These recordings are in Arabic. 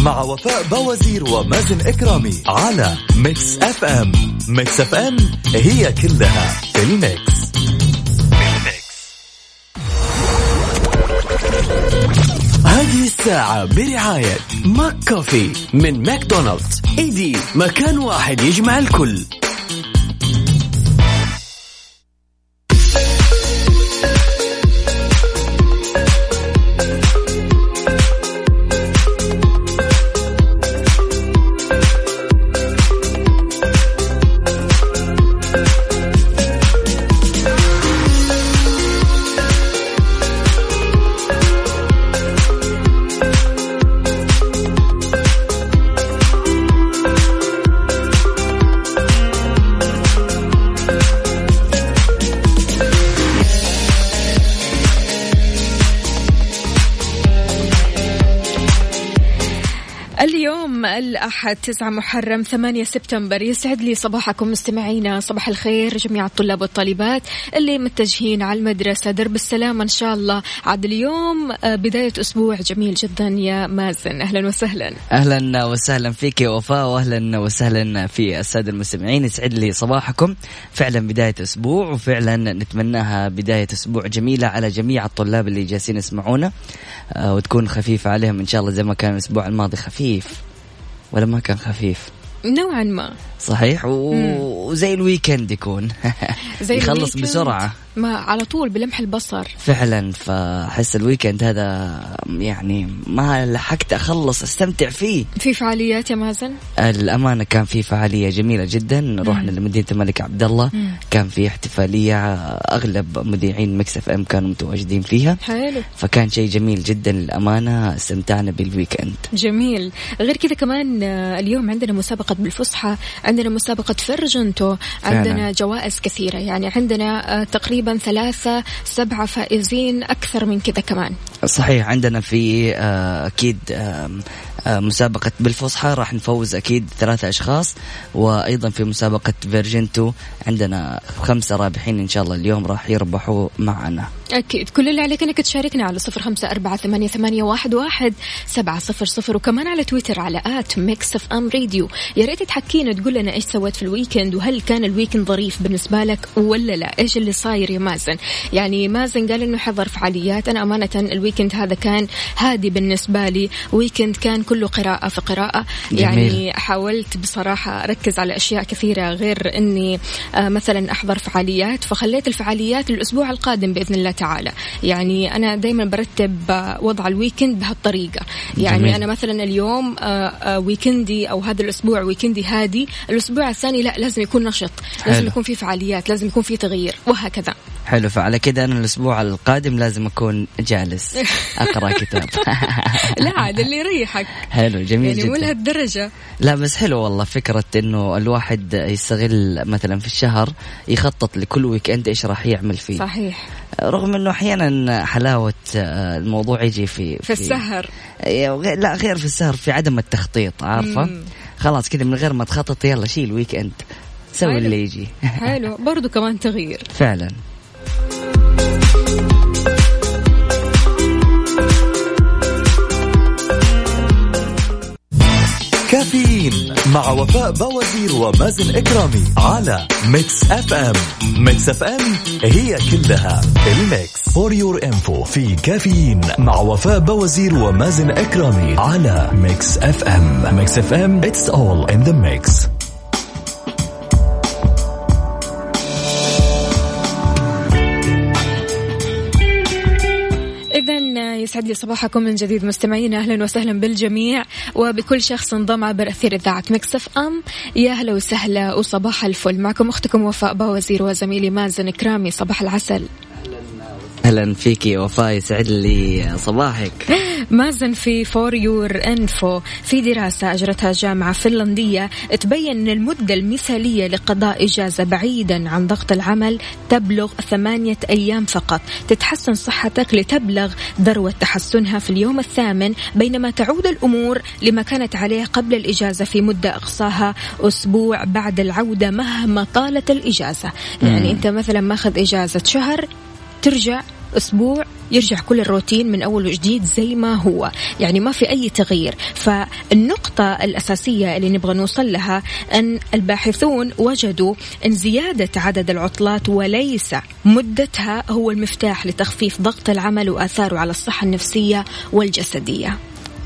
مع وفاء باوزير ومازن إكرامي على Mix FM. Mix FM هي كلها في ال mix. هذه الساعة برعاية McCafé من ماكدونالدز. إيدي مكان واحد يجمع الكل. الأحد 9 محرم 8 سبتمبر. يسعد لي صباحكم مستمعينا. صباح الخير جميع الطلاب والطالبات اللي متجهين على المدرسة. درب السلامة إن شاء الله. عاد اليوم آه، بداية أسبوع جميل جدا يا مازن. أهلا وسهلا. أهلا وسهلا فيك يا وفاء واهلا وسهلا في السادة المستمعين. يسعد لي صباحكم. فعلا بداية أسبوع وفعلا نتمناها بداية أسبوع جميلة على جميع الطلاب اللي جالسين يسمعونا آه، وتكون خفيفة عليهم إن شاء الله زي ما كان الأسبوع الماضي خفيف. ولا ما كان خفيف؟ نوعا ما. صحيح؟ و... وزي ال weekend يكون. زي يخلص ال weekend. بسرعة. ما على طول بلمح البصر. فعلا فأحس ال weekend هذا يعني ما لحقت أخلص أستمتع فيه. في فعاليات يا مازن؟ الأمانة كان في فعالية جميلة جدا. رحنا لمدينة الملك عبد الله مم. كان في احتفالية أغلب مذيعين Mix FM كانوا متواجدين فيها. حلو. فكان شيء جميل جدا للأمانة استمتعنا بال weekend جميل. غير كذا كمان آه، اليوم عندنا مسابقة بالفصحى عندنا مسابقة فرجنتو عندنا فعلاً. جوائز كثيرة. يعني عندنا آه، تقريبا ثلاثة سبعة فائزين أكثر من كذا كمان. صحيح عندنا في آه، أكيد مسابقة بالفصحى راح نفوز أكيد ثلاثة أشخاص وأيضا في مسابقة فيرجنتو عندنا خمسة رابحين إن شاء الله اليوم راح يربحوا معنا. أكيد. كل اللي عليك أنك تشاركنا على صفر خمسة أربعة ثمانية, ثمانية واحد, واحد سبعة صفر صفر وكمان على تويتر على at Mix FM راديو. يا ريت تحكينا تقول لنا إيش سويت في ال weekend وهل كان ال weekend ظريف بالنسبة لك ولا لا؟ إيش اللي صاير يا مازن؟ يعني مازن قال إنه حضر فعاليات. أنا أمانة ال weekend هذا كان هادي بالنسبة لي. weekend كان كله قراءة في قراءة يعني جميل. حاولت بصراحة أركز على أشياء كثيرة غير أني آه، مثلا أحضر فعاليات فخليت الفعاليات للأسبوع القادم بإذن الله تعالى يعني أنا دايما برتب آه، وضع الويكند بهالطريقة يعني جميل. أنا مثلا اليوم آه، ويكندي أو هذا الأسبوع ويكندي هادي الأسبوع الثاني لا لازم يكون نشط لازم حلو. يكون في فعاليات لازم يكون في تغيير وهكذا حلو. فعلى كده أنا الأسبوع القادم لازم أكون جالس أقرأ كتاب. لا عاد اللي يريحك. حلو جميل يعني مو جدا. لهالدرجة. لا بس حلو والله فكرة إنه الواحد يستغل مثلا في الشهر يخطط لكل weekend إيش راح يعمل فيه. صحيح. رغم إنه أحيانا حلاوة آه، الموضوع يجي في في السهر. إيه، لا غير في السهر في عدم التخطيط عارفة؟ مم. خلاص كذا من غير ما تخطط يلا شيل weekend سوي. اللي يجي. حلو. برضو كمان تغيير. فعلا. كافيين مع وفاء باوزير ومازن إكرامي على Mix FM. Mix FM هي كلها ال mix. For Your Info في كافيين مع وفاء باوزير ومازن إكرامي على Mix FM. Mix FM it's all in the mix إذا يسعد لي صباحكم من جديد مستمعينا أهلا وسهلا بالجميع. وبكل شخص انضم عبر أثير إذاعة Mix FM. يا هلا وسهلا وصباح الفل. معكم أختكم وفاء باوزير وزميلي مازن إكرامي صباح العسل. أهلا فيكي وفاء يسعد لي صباحك. مازن في For Your Info في دراسة أجرتها جامعة فنلندية تبين أن المدة المثالية لقضاء إجازة بعيدا عن ضغط العمل تبلغ ثمانية أيام فقط. تتحسن صحتك لتبلغ ذروة تحسنها في اليوم الثامن بينما تعود الأمور لما كانت عليه قبل الإجازة في مدة أقصاها أسبوع بعد العودة مهما طالت الإجازة. يعني أنت مثلا ماخذ إجازة شهر ترجع أسبوع يرجع كل الروتين من أول وجديد زي ما هو. يعني ما في أي تغيير. فالنقطة الأساسية اللي نبغى نوصل لها أن الباحثون وجدوا أن زيادة عدد العطلات وليس مدتها هو المفتاح لتخفيف ضغط العمل وآثاره على الصحة النفسية والجسدية.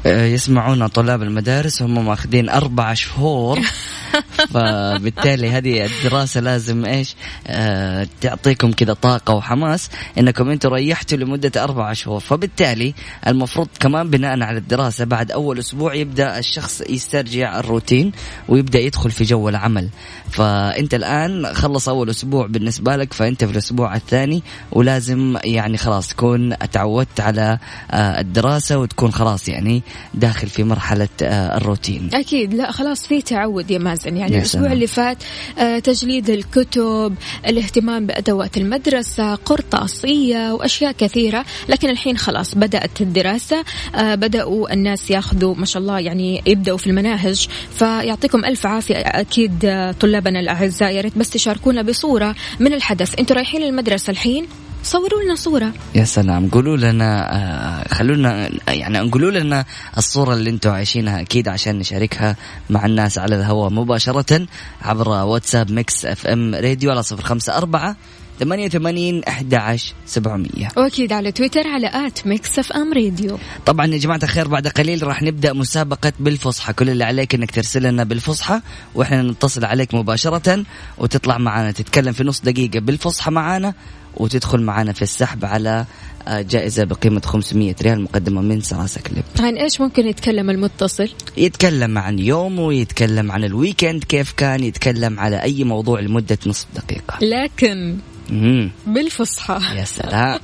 آه، يسمعونا طلاب المدارس هم ماخذين أربع شهور فبالتالي هذه الدراسة لازم إيش آه تعطيكم كذا طاقة وحماس إنكم أنتم ريحتوا لمدة أربع شهور. فبالتالي المفروض كمان بناء على الدراسة بعد أول أسبوع يبدأ الشخص يسترجع الروتين ويبدأ يدخل في جو العمل. فأنت الآن خلص أول أسبوع بالنسبة لك فأنت في الأسبوع الثاني ولازم يعني خلاص تكون تعودت على آه الدراسة وتكون خلاص يعني داخل في مرحلة آه الروتين. أكيد. لا خلاص في تعود يا مازن. يعني سلام. اللي فات آه، تجليد الكتب الاهتمام بأدوات المدرسة قرطاسيه وأشياء كثيرة لكن الحين خلاص بدأت الدراسة آه، بدأوا الناس ياخذوا ما شاء الله يعني يبدأوا في المناهج فيعطيكم ألف عافية أكيد آه، طلابنا الأعزاء يا ريت بس تشاركونا بصورة من الحدث أنتوا رايحين المدرسة الحين صوروا لنا صورة. يا سلام. قولوا لنا آه، خلونا يعني قولوا لنا الصورة اللي أنتم عايشينها أكيد عشان نشاركها مع الناس على الهواء مباشرة عبر واتساب Mix FM راديو على صفر خمسة أربعة ثمانية وثمانين أحد عشر سبعمية. وأكيد على تويتر على at Mix FM راديو. طبعا يا جماعة الخير بعد قليل راح نبدأ مسابقة بالفصحى. كل اللي عليك إنك ترسل لنا بالفصحى وإحنا نتصل عليك مباشرة وتطلع معنا تتكلم في نص دقيقة بالفصحى معنا وتدخل معنا في السحب على آه، جائزة بقيمة 500 ريال مقدمة من Sarasa Clip عن إيش ممكن يتكلم المتصل؟ يتكلم عن يومه يتكلم عن ال weekend كيف كان يتكلم على أي موضوع لمدة نصف دقيقة. لكن مم. بالفصحى. يا سلام.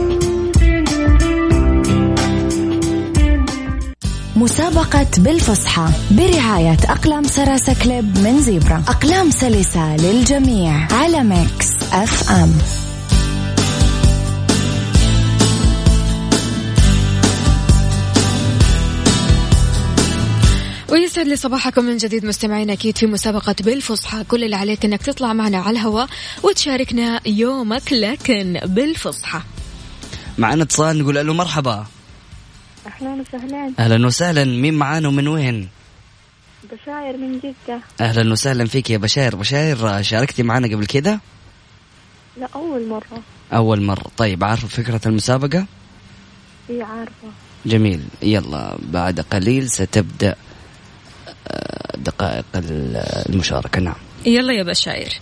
مسابقة بالفصحى برعاية أقلام Sarasa Clip من Zebra. أقلام سلسة للجميع على Mix FM. ويسعد لي صباحكم من جديد مستمعين أكيد في مسابقة بالفصحى. كل اللي عليك إنك تطلع معنا على الهواء وتشاركنا يومك لكن بالفصحى. معنا اتصال نقول له مرحبا. أهلا وسهلا. أهلا وسهلا. مين معانا ومن وين؟ بشاير من جدة. أهلا وسهلا فيك يا بشاير. بشاير شاركتي معنا قبل كده؟ لا أول مرة. أول مرة. طيب عارفة فكرة المسابقة؟ هي عارفة. جميل. يلا بعد قليل ستبدأ آه، دقائق ال- المشاركة. نعم. يلا يا بشاير.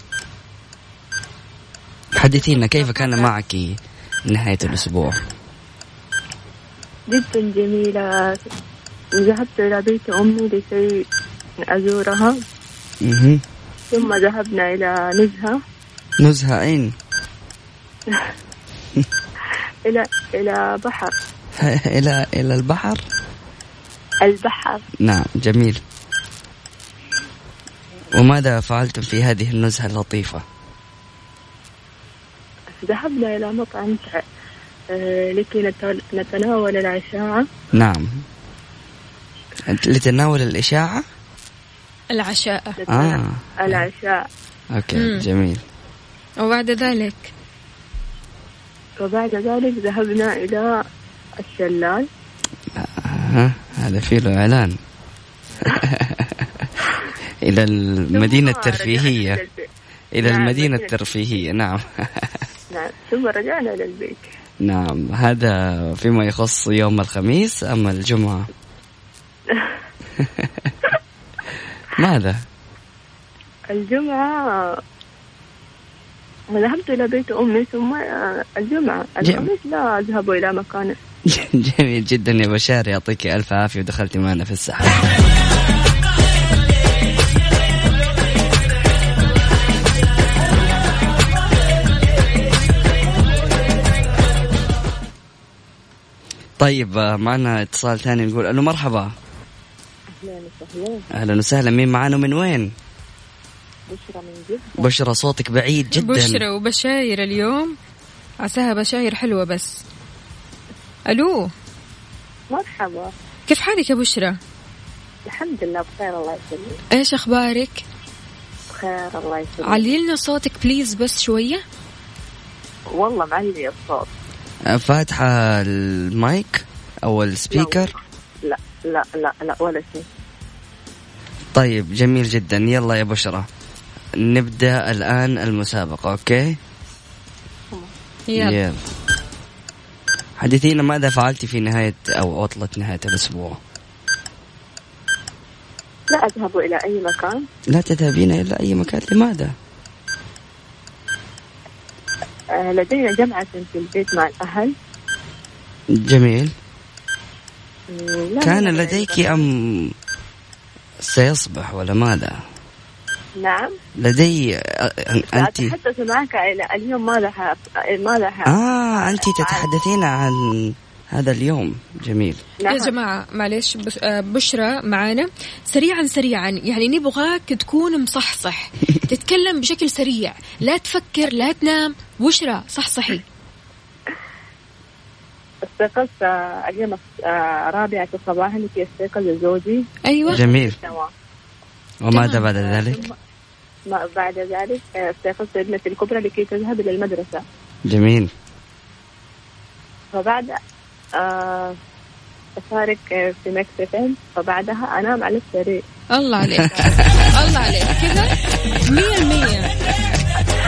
حدثينا كيف كان معك نهاية الأسبوع؟ جدا جميلة. ذهبت إلى بيت أمي لكي أزورها. مهم. ثم ذهبنا إلى نزهة. نزهة أين؟ إلى إلى بحر. إلى إلى البحر؟ البحر. نعم جميل. وماذا فعلتم في هذه النزهة اللطيفة؟ ذهبنا إلى مطعم لكي نت- نتناول العشاء. نعم. لتناول الإشاعة؟ العشاء. آه. العشاء. أوكي مم. جميل. وبعد ذلك؟ وبعد ذلك ذهبنا إلى الشلال. ها هذا فيه له إعلان إلى المدينة الترفيهية. إلى نعم، المدينة مدينة الترفيهية. نعم. نعم ثم رجعنا إلى البيت. نعم. هذا فيما يخص يوم الخميس أما الجمعة؟ ماذا؟ الجمعة ذهبت إلى بيت أمي ثم الجمعة. جم- الخميس لا أذهب إلى مكان. جميل جدا يا بشار يعطيك ألف عافية ودخلتي معنا في السحب طيب معنا اتصال ثاني نقول ألو مرحبا. أهلا وسهلا. أهلا وسهلا. مين معانا من وين؟ بشرى من جدة. بشرى صوتك بعيد جدا. بشرى وبشاير اليوم. عساها بشاير حلوة بس. ألو. مرحبا. كيف حالك يا بشرى؟ الحمد لله بخير الله يسلمك. إيش أخبارك؟ بخير الله يسلمك. علي لنا صوتك please بس شوية. والله معلي الصوت. فاتحة المايك أو ال speaker؟ لا لا لا لا ولا شيء. طيب جميل جدا. يلا يا بشرى نبدأ الآن المسابقة أوكي؟ يلا. حدثينا ماذا فعلت في نهاية أو عطلة نهاية الأسبوع؟ لا أذهب إلى أي مكان. لا تذهبين إلى أي مكان لماذا؟ آه، لدينا جمعة في البيت مع الأهل. جميل. لا كان لديك أم سيصبح ولا ماذا؟ نعم. لدي أنت؟ أتحدث معك اليوم ماذا ح... ماذا ح... آه أنت تتحدثين عن هذا اليوم. جميل. نعم. يا جماعة معلش بش- آه، بشرى معانا. سريعا سريعا. يعني نبغاك تكون مصحصح. تتكلم بشكل سريع. لا تفكر لا تنام. بشرى صحصحي. استيقظت آه، اليوم آه، رابعة صباحا لكي أستيقظ زوجي أيوة. جميل. نوام. وماذا. بعد ذلك؟ ما بعد ذلك آه، استيقظت ابنتي الكبرى لكي تذهب إلى المدرسة. جميل. فبعد آه، أشارك آه، في مكتبين فبعدها أنام على السرير. الله عليك. الله عليك. كذا مية المية.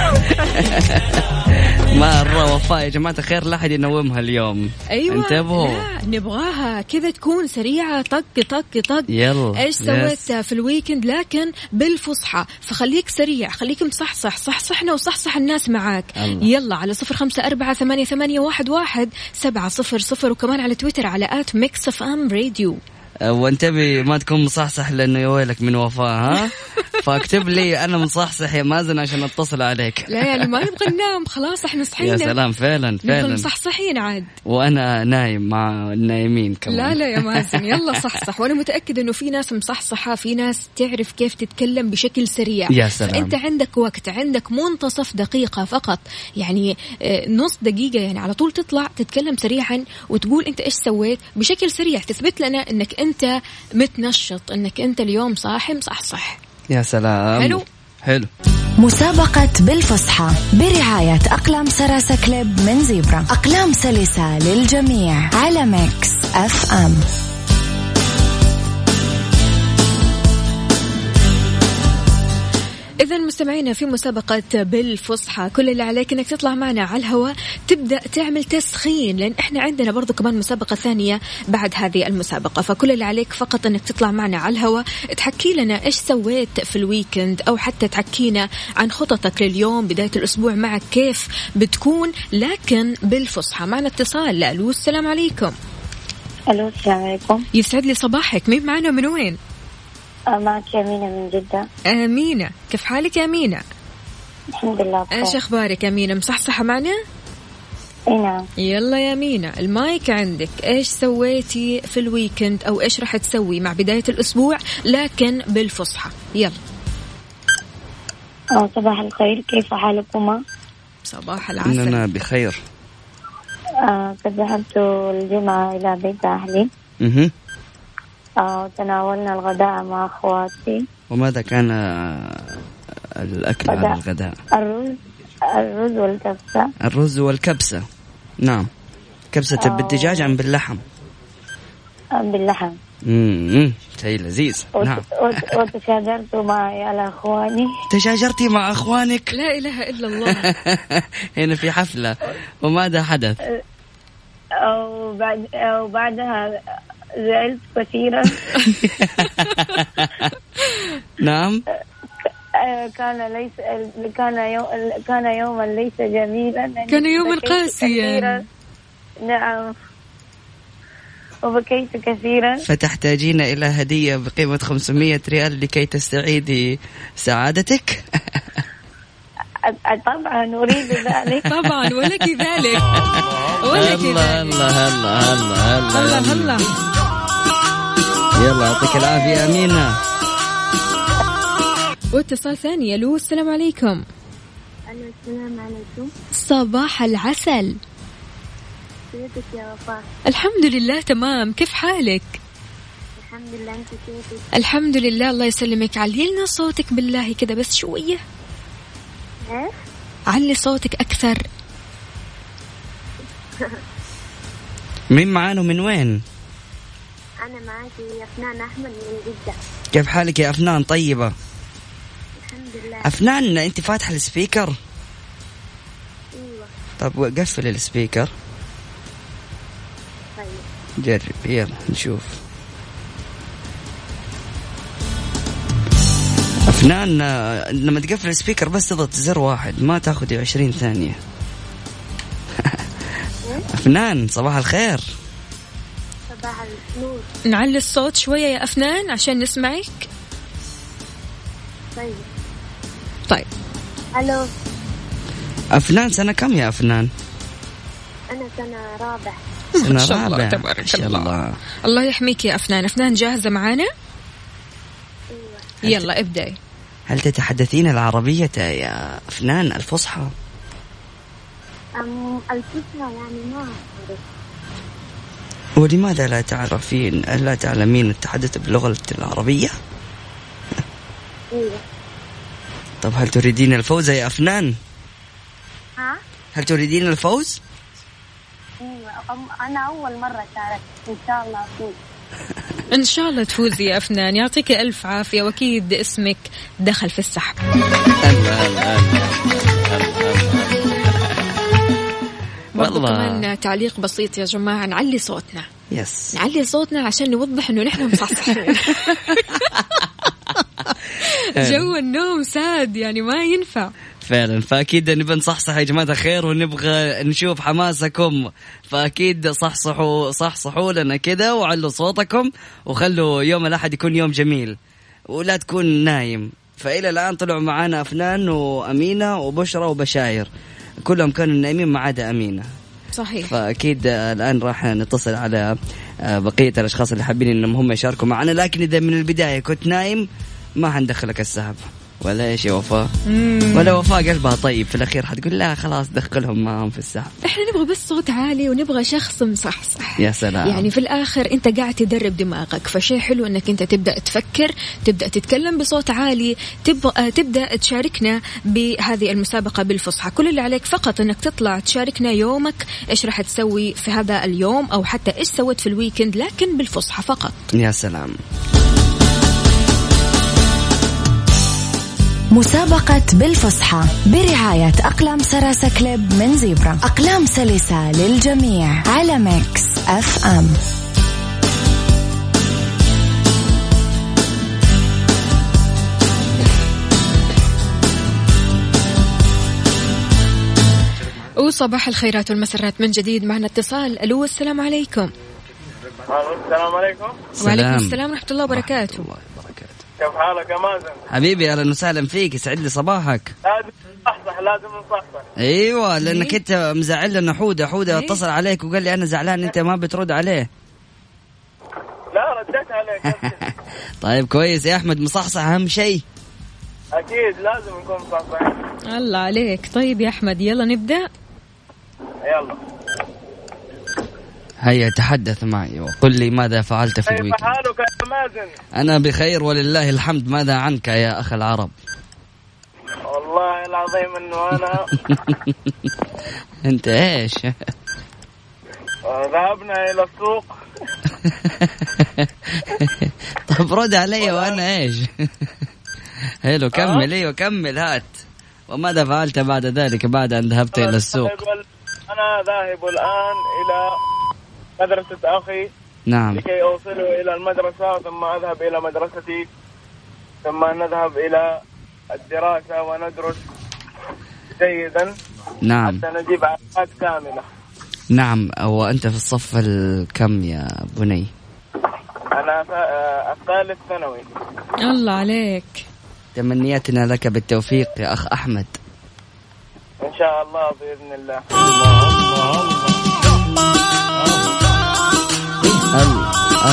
مرة وفاء يا جماعة الخير لا أحد ينومها اليوم. أيوة انتبهوا. لا نبغاها كذا تكون سريعة طق طق طق. يلا إيش سويت في ال weekend لكن بالفصحى. فخليك سريع خليك مصحصح صحصحنا وصحصح الناس معاك. الله. يلا على صفر خمسة أربعة ثمانية, ثمانية واحد, واحد سبعة صفر صفر وكمان على تويتر على at Mix FM راديو أه، وانتبه ما تكون مصحصح لأنه يا ويلك من وفاء ها؟ فاكتب لي أنا مصحصح يا مازن عشان أتصل عليك. لا يعني ما نبغى ننام خلاص إحنا صحينا. يا سلام فعلا فعلا. مصحصحين عاد. وأنا نايم مع النايمين كمان. لا لا يا مازن يلا صحصح. وأنا متأكدة إنه في ناس مصحصحة في ناس تعرف كيف تتكلم بشكل سريع. يا سلام. فأنت عندك وقت عندك منتصف دقيقة فقط. يعني آه، نص دقيقة يعني على طول تطلع تتكلم سريعا وتقول أنت إيش سويت؟ بشكل سريع تثبت لنا إنك أنت متنشط أنك أنت اليوم صاحي مصحصح. يا سلام. حلو. حلو. مسابقة بالفصحى برعاية أقلام Sarasa Clip من Zebra. أقلام سلسة للجميع على Mix FM. إذا مستمعينا في مسابقة بالفصحى كل اللي عليك إنك تطلع معنا على الهواء تبدأ تعمل تسخين لأن إحنا عندنا برضو كمان مسابقة ثانية بعد هذه المسابقة. فكل اللي عليك فقط إنك تطلع معنا على الهواء تحكي لنا إيش سويت في ال weekend أو حتى تحكينا عن خططك لليوم بداية الأسبوع معك كيف بتكون. لكن بالفصحى معنا اتصال. ألو السلام عليكم. ألو السلام عليكم. يسعد لي صباحك. مين معنا؟ من وين؟ آه، معك أمينة من جدة. أمينة كيف حالك يا أمينة؟ الحمد لله بخير. إيش أخبارك أمينة مصحصحة معنا؟ إي نعم. يلا يا مينا المايك عندك. إيش سويتي في ال weekend؟ أو إيش راح تسوي مع بداية الأسبوع لكن بالفصحى؟ يلا. آه، صباح الخير. كيف حالكما؟ صباح العسل. إننا بخير. آه، قد ذهبت الجمعة إلى بيت أهلي. آه، وتناولنا الغداء مع أخواتي. وماذا كان آه، الأكل على غداء. الغداء؟ الرز الرز والكبسة. الرز والكبسة. نعم. كبسة آه. بالدجاج أم باللحم؟ آه، باللحم. امم شيء لذيذ. وت- نعم. وت- وتشاجرت معي على أخواني. تشاجرتي مع أخوانك؟ لا إله إلا الله. هنا في حفلة. وماذا حدث؟ وبعد وبعدها زعلت كثيرا. نعم. آه، كان ليس كان يوم كان يوما ليس جميلا. كان يوما قاسيا. نعم. وبكيت كثيرا. فتحتاجين إلى هدية بقيمة 500 ريال لكي تستعيدي سعادتك؟ طبعا أريد ذلك. طبعا ولك ذلك. ولك ذلك. هلا هلا هلا هلا هلا يلا يعطيك العافية أمينة. واتصال ثاني ألو السلام عليكم. ألو السلام عليكم. صباح العسل. كيفك يا وفاء؟ الحمد لله تمام. كيف حالك؟ الحمد لله أنت كيفك؟ الحمد لله الله يسلمك. علي لنا صوتك بالله كده بس شوية. إيه؟ علي صوتك أكثر. مين معانا ومن وين؟ أنا معاكي أفنان أحمد من جدة. كيف حالك يا أفنان؟ طيبة؟ الحمد لله. أفنان أنت فاتحة ال speaker؟ أيوة. طب قفل ال speaker. طيب. جرب يلا نشوف. أفنان لما تقفل ال speaker بس تضغط زر واحد ما تاخذ عشرين ثانية. أفنان صباح الخير. النور نعلي الصوت شوية يا أفنان عشان نسمعك. طيب. طيب. ألو. أفنان سنة كم يا أفنان؟ أنا سنة رابع سنة شاء الله رابعة. تبارك الله. الله. الله يحميك يا أفنان. أفنان جاهزة معانا؟ أيوة. يلا ابدأي. هل تتحدثين العربية يا أفنان الفصحى؟ أم الفكرة يعني ما أعرف. ولماذا لا تعرفين لا تعلمين التحدث باللغة العربية؟ أيوة طب هل تريدين الفوز يا أفنان؟ ها؟ هل تريدين الفوز؟ أم- أنا أول مرة شاركت إن شاء الله أفوز. إن شاء الله تفوزي يا أفنان. يعطيك ألف عافية. وأكيد اسمك دخل في السحب. هلا هلا برضو والله. كمان تعليق بسيط يا جماعة نعلي صوتنا. يس نعلي صوتنا عشان نوضح إنه نحن مصحصحين. جو النوم ساد يعني ما ينفع. فعلا. فأكيد نبي نصحصح يا جماعة الخير ونبغى نشوف حماسكم. فأكيد صحصحوا صحصحوا لنا كذا وعلوا صوتكم وخلوا يوم الأحد يكون يوم جميل. ولا تكون نايم. فإلى الآن طلعوا معانا أفنان وأمينة وبشرى وبشاير. كلهم كانوا نايمين ما عدا أمينة. صحيح. فأكيد الآن راح نتصل على آه، بقية الأشخاص اللي حابين إنهم هم يشاركوا معنا لكن إذا من البداية كنت نايم ما حندخلك السحب. ولا إيش يا وفاء؟ ولا وفاء قلبها طيب في الأخير حتقول لا خلاص دخلهم معهم في السحب إحنا نبغى بس صوت عالي ونبغى شخص مصحصح. يا سلام. يعني في الآخر أنت قاعد تدرب دماغك فشيء حلو إنك أنت تبدأ تفكر تبدأ تتكلم بصوت عالي تبغى تبدأ تشاركنا بهذه المسابقة بالفصحى. كل اللي عليك فقط إنك تطلع تشاركنا يومك إيش راح تسوي في هذا اليوم أو حتى إيش سويت في ال weekend لكن بالفصحى فقط. يا سلام. مسابقة بالفصحى برعاية أقلام Sarasa Clip من Zebra. أقلام سلسة للجميع على Mix FM. وصباح الخيرات والمسرات من جديد معنا اتصال. ألو السلام عليكم. السلام عليكم. وعليكم السلام ورحمة الله وبركاته. الله. وبركاته كيف حالك يا مازن؟ حبيبي أهلا وسهلا فيك. يسعد لي صباحك. لازم نصحصح لازم نصحصح. أيوه لأنك أنت مزعل لنا. حودة حودة إيه. اتصل عليك وقال لي أنا زعلان أنت ما بترد عليه. لا رديت عليك. طيب كويس. يا أحمد مصحصح أهم شيء. أكيد لازم نكون مصحصحين. الله عليك. طيب يا أحمد يلا نبدأ. يلا. هيا تحدث معي وقل لي ماذا فعلت في كيف الويكند؟ حالك يا مازن؟ أنا بخير ولله الحمد. ماذا عنك يا أخ العرب؟ والله العظيم إنه أنا أنت إيش؟ ذهبنا إلى السوق. طب رد علي وأنا إيش؟ حلو كمل. أيوه كمل هات. وماذا فعلت بعد ذلك بعد أن ذهبت إلى السوق؟ أنا ذاهب الآن إلى مدرسة أخي. نعم. لكي اوصله إلى المدرسة ثم أذهب إلى مدرستي. ثم نذهب إلى الدراسة وندرس جيدا نعم. حتى نجيب علامات كاملة. نعم. وأنت في الصف الكم يا بني؟ أنا ف- آه، الثالث ثانوي. الله عليك. تمنياتنا لك بالتوفيق يا أخ أحمد. إن شاء الله بإذن الله. ال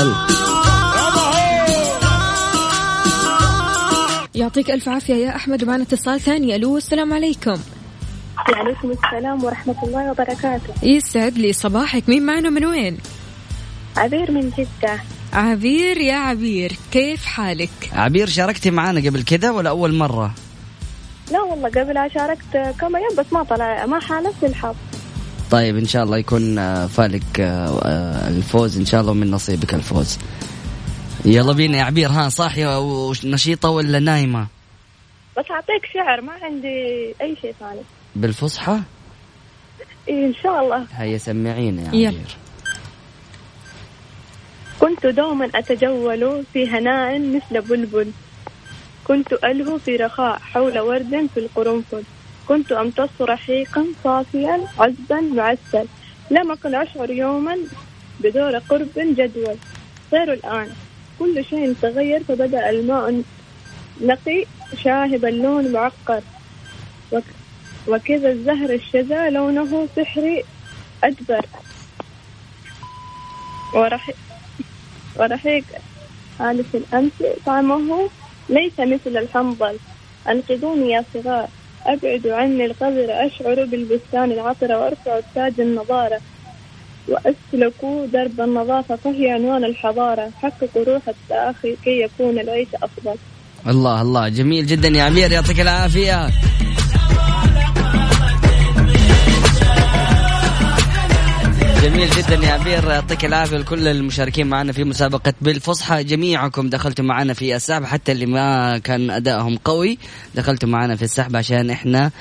ال. يعطيك ألف عافية يا أحمد ومعنا اتصال ثاني. ألو السلام عليكم. وعليكم السلام ورحمة الله وبركاته. يسعد لي صباحك. مين معنا من وين؟ عبير من جدة. عبير يا عبير كيف حالك؟ عبير شاركتي معنا قبل كذا ولا أول مرة؟ لا والله قبلها شاركت كم يوم بس ما طلع ما حالف الحظ. طيب إن شاء الله يكون آه، فالك آه، آه، الفوز إن شاء الله ومن نصيبك الفوز يلا بينا يا عبير ها صاحية ونشيطة ولا نايمة؟ بس أعطيك شعر ما عندي أي شيء ثاني بالفصحى؟ إيه إن شاء الله هيا سمعينا يا يلا. عبير كنت دوما أتجول في هناء مثل بلبل كنت ألهو في رخاء حول ورد في القرنفل كنت أمتص رحيقا صافيا عذبا معسل لم أكن أشعر يوما بدور قرب جدول. غير الآن. كل شيء تغير فبدأ الماء نقي شاهب اللون معقر. وك وكذا الزهر الشذا لونه سحري أدبر. ورح ورحيق آلف الأمس طعمه ليس مثل الحنظل. أنقذوني يا صغار. أبعد عني القذر أشعر بالبستان العطرة وأرفع تاج النضارة وأسلك درب النظافة فهي عنوان الحضارة. حققوا روح التآخي كي يكون العيش أفضل. الله الله. جميل جدا يا عبير يعطيك العافية. جميل جدا يا عبير يعطيك العافية لكل المشاركين معنا في مسابقة بالفصحى. جميعكم دخلتوا معنا في السحب حتى اللي ما كان أدائهم قوي دخلتوا معنا في السحب عشان إحنا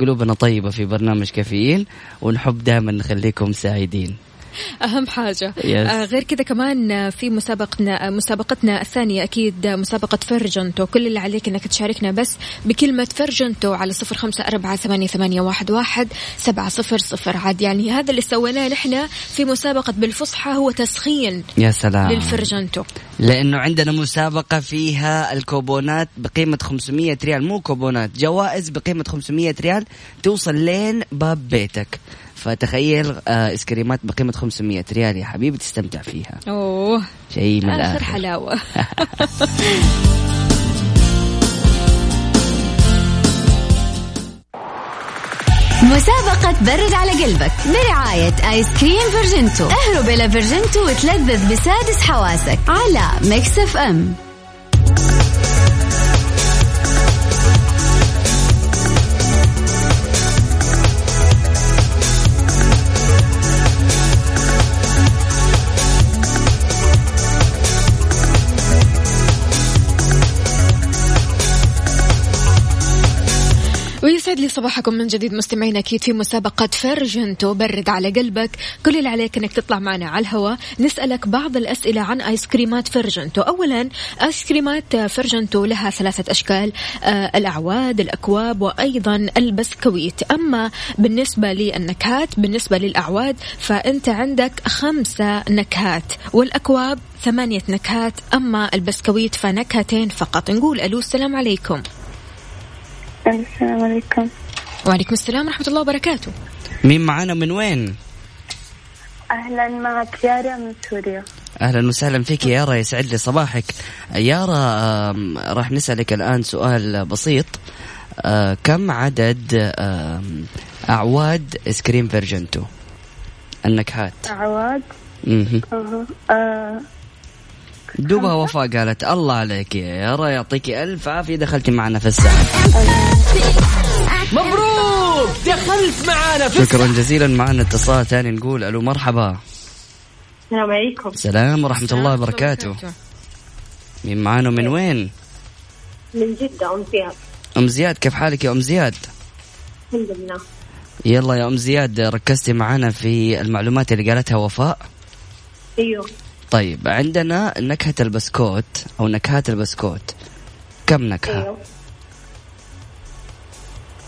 قلوبنا طيبة في برنامج كافيين ونحب دائما نخليكم سعيدين. أهم حاجة. Yes. آه غير كذا كمان آه، في مسابقتنا آه، مسابقتنا الثانية أكيد آه، مسابقة فرجنتو. كل اللي عليك أنك تشاركنا بس بكلمة فرجنتو على صفر خمسة أربعة ثمانية, ثمانية واحد, واحد سبعة صفر صفر. عاد يعني هذا اللي سويناه نحن في مسابقة بالفصحى هو تسخين يا سلام. للفرجنتو. لأنه عندنا مسابقة فيها الكوبونات بقيمة 500 ريال مو كوبونات جوائز بقيمة 500 ريال توصل لين باب بيتك. فتخيل آه اسكريمات بقيمة 500 ريال يا حبيبي تستمتع فيها. أوه. شيء من آخر الآخر. حلاوة. مسابقة برد على قلبك برعاية آيس كريم فيرجنتو اهرب إلى فيرجنتو وتلذذ بسادس حواسك على Mix F M ويسعد لي صباحكم من جديد مستمعين أكيد في مسابقة فرجنتو برد على قلبك، كل اللي عليك إنك تطلع معنا على الهواء نسألك بعض الأسئلة عن آيس كريمات فرجنتو، اولا آيس كريمات فرجنتو لها ثلاثة أشكال آه الأعواد، الأكواب وأيضا البسكويت، أما بالنسبة للنكهات بالنسبة للأعواد فأنت عندك خمسة نكهات والأكواب ثمانية نكهات أما البسكويت فنكهتين فقط، نقول ألو السلام عليكم. السلام عليكم. وعليكم السلام ورحمة الله وبركاته. مين معانا من وين؟ أهلا معك يارا من سوريا. أهلا وسهلا فيك يا يارا يسعد لي صباحك. يارا راح نسألك الآن سؤال بسيط. آه، كم عدد أعواد ايس كريم فيرجنتو النكهات عواد مهم. دوبها وفاء قالت الله عليك يا يارا يعطيك ألف عافية دخلتي معنا في الساعة. مبروك! دخلت معانا في شكرا جزيلا معنا اتصال ثاني نقول ألو مرحبا. السلام عليكم. سلام ورحمة الله وبركاته. مين معانا من وين؟ من جدة أم فيها أم زياد كيف حالك يا أم زياد؟ الحمد لله. يلا يا أم زياد ركزتي معنا في المعلومات اللي قالتها وفاء. أيوه. طيب عندنا نكهة البسكوت أو نكهات البسكوت. كم نكهة؟ أيوه.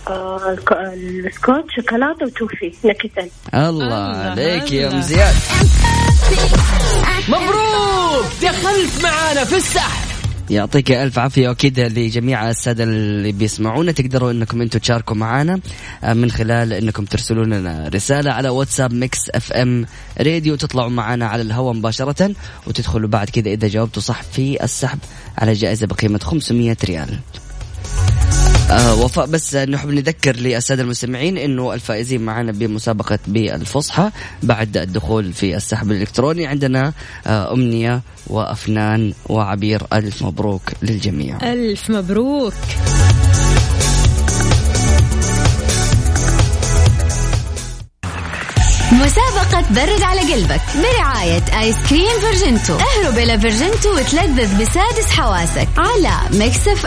آه البسكوت شوكولاتة وتوفي نكهتين الله عليك يا. أم زياد. مبروك دخلت معانا في السحب يعطيك ألف عافية وأكيد لجميع السادة اللي بيسمعونا. تقدروا إنكم أنتم تشاركوا معنا آه، من خلال إنكم ترسلون لنا رسالة على واتساب Mix FM راديو تطلعوا معنا على الهواء مباشرة وتدخلوا بعد كذا إذا جاوبتوا صح في السحب على جائزة بقيمة 500 ريال. آه وفاء بس نحب نذكر للسادة المستمعين إنه الفائزين معنا بمسابقة بالفصحى بعد الدخول في السحب الإلكتروني. عندنا آه أمنية وأفنان وعبير ألف مبروك للجميع. ألف مبروك. مسابقة برد على قلبك برعاية آيس كريم فيرجنتو. اهرب إلى فيرجنتو وتلذذ بسادس حواسك على ميكس إف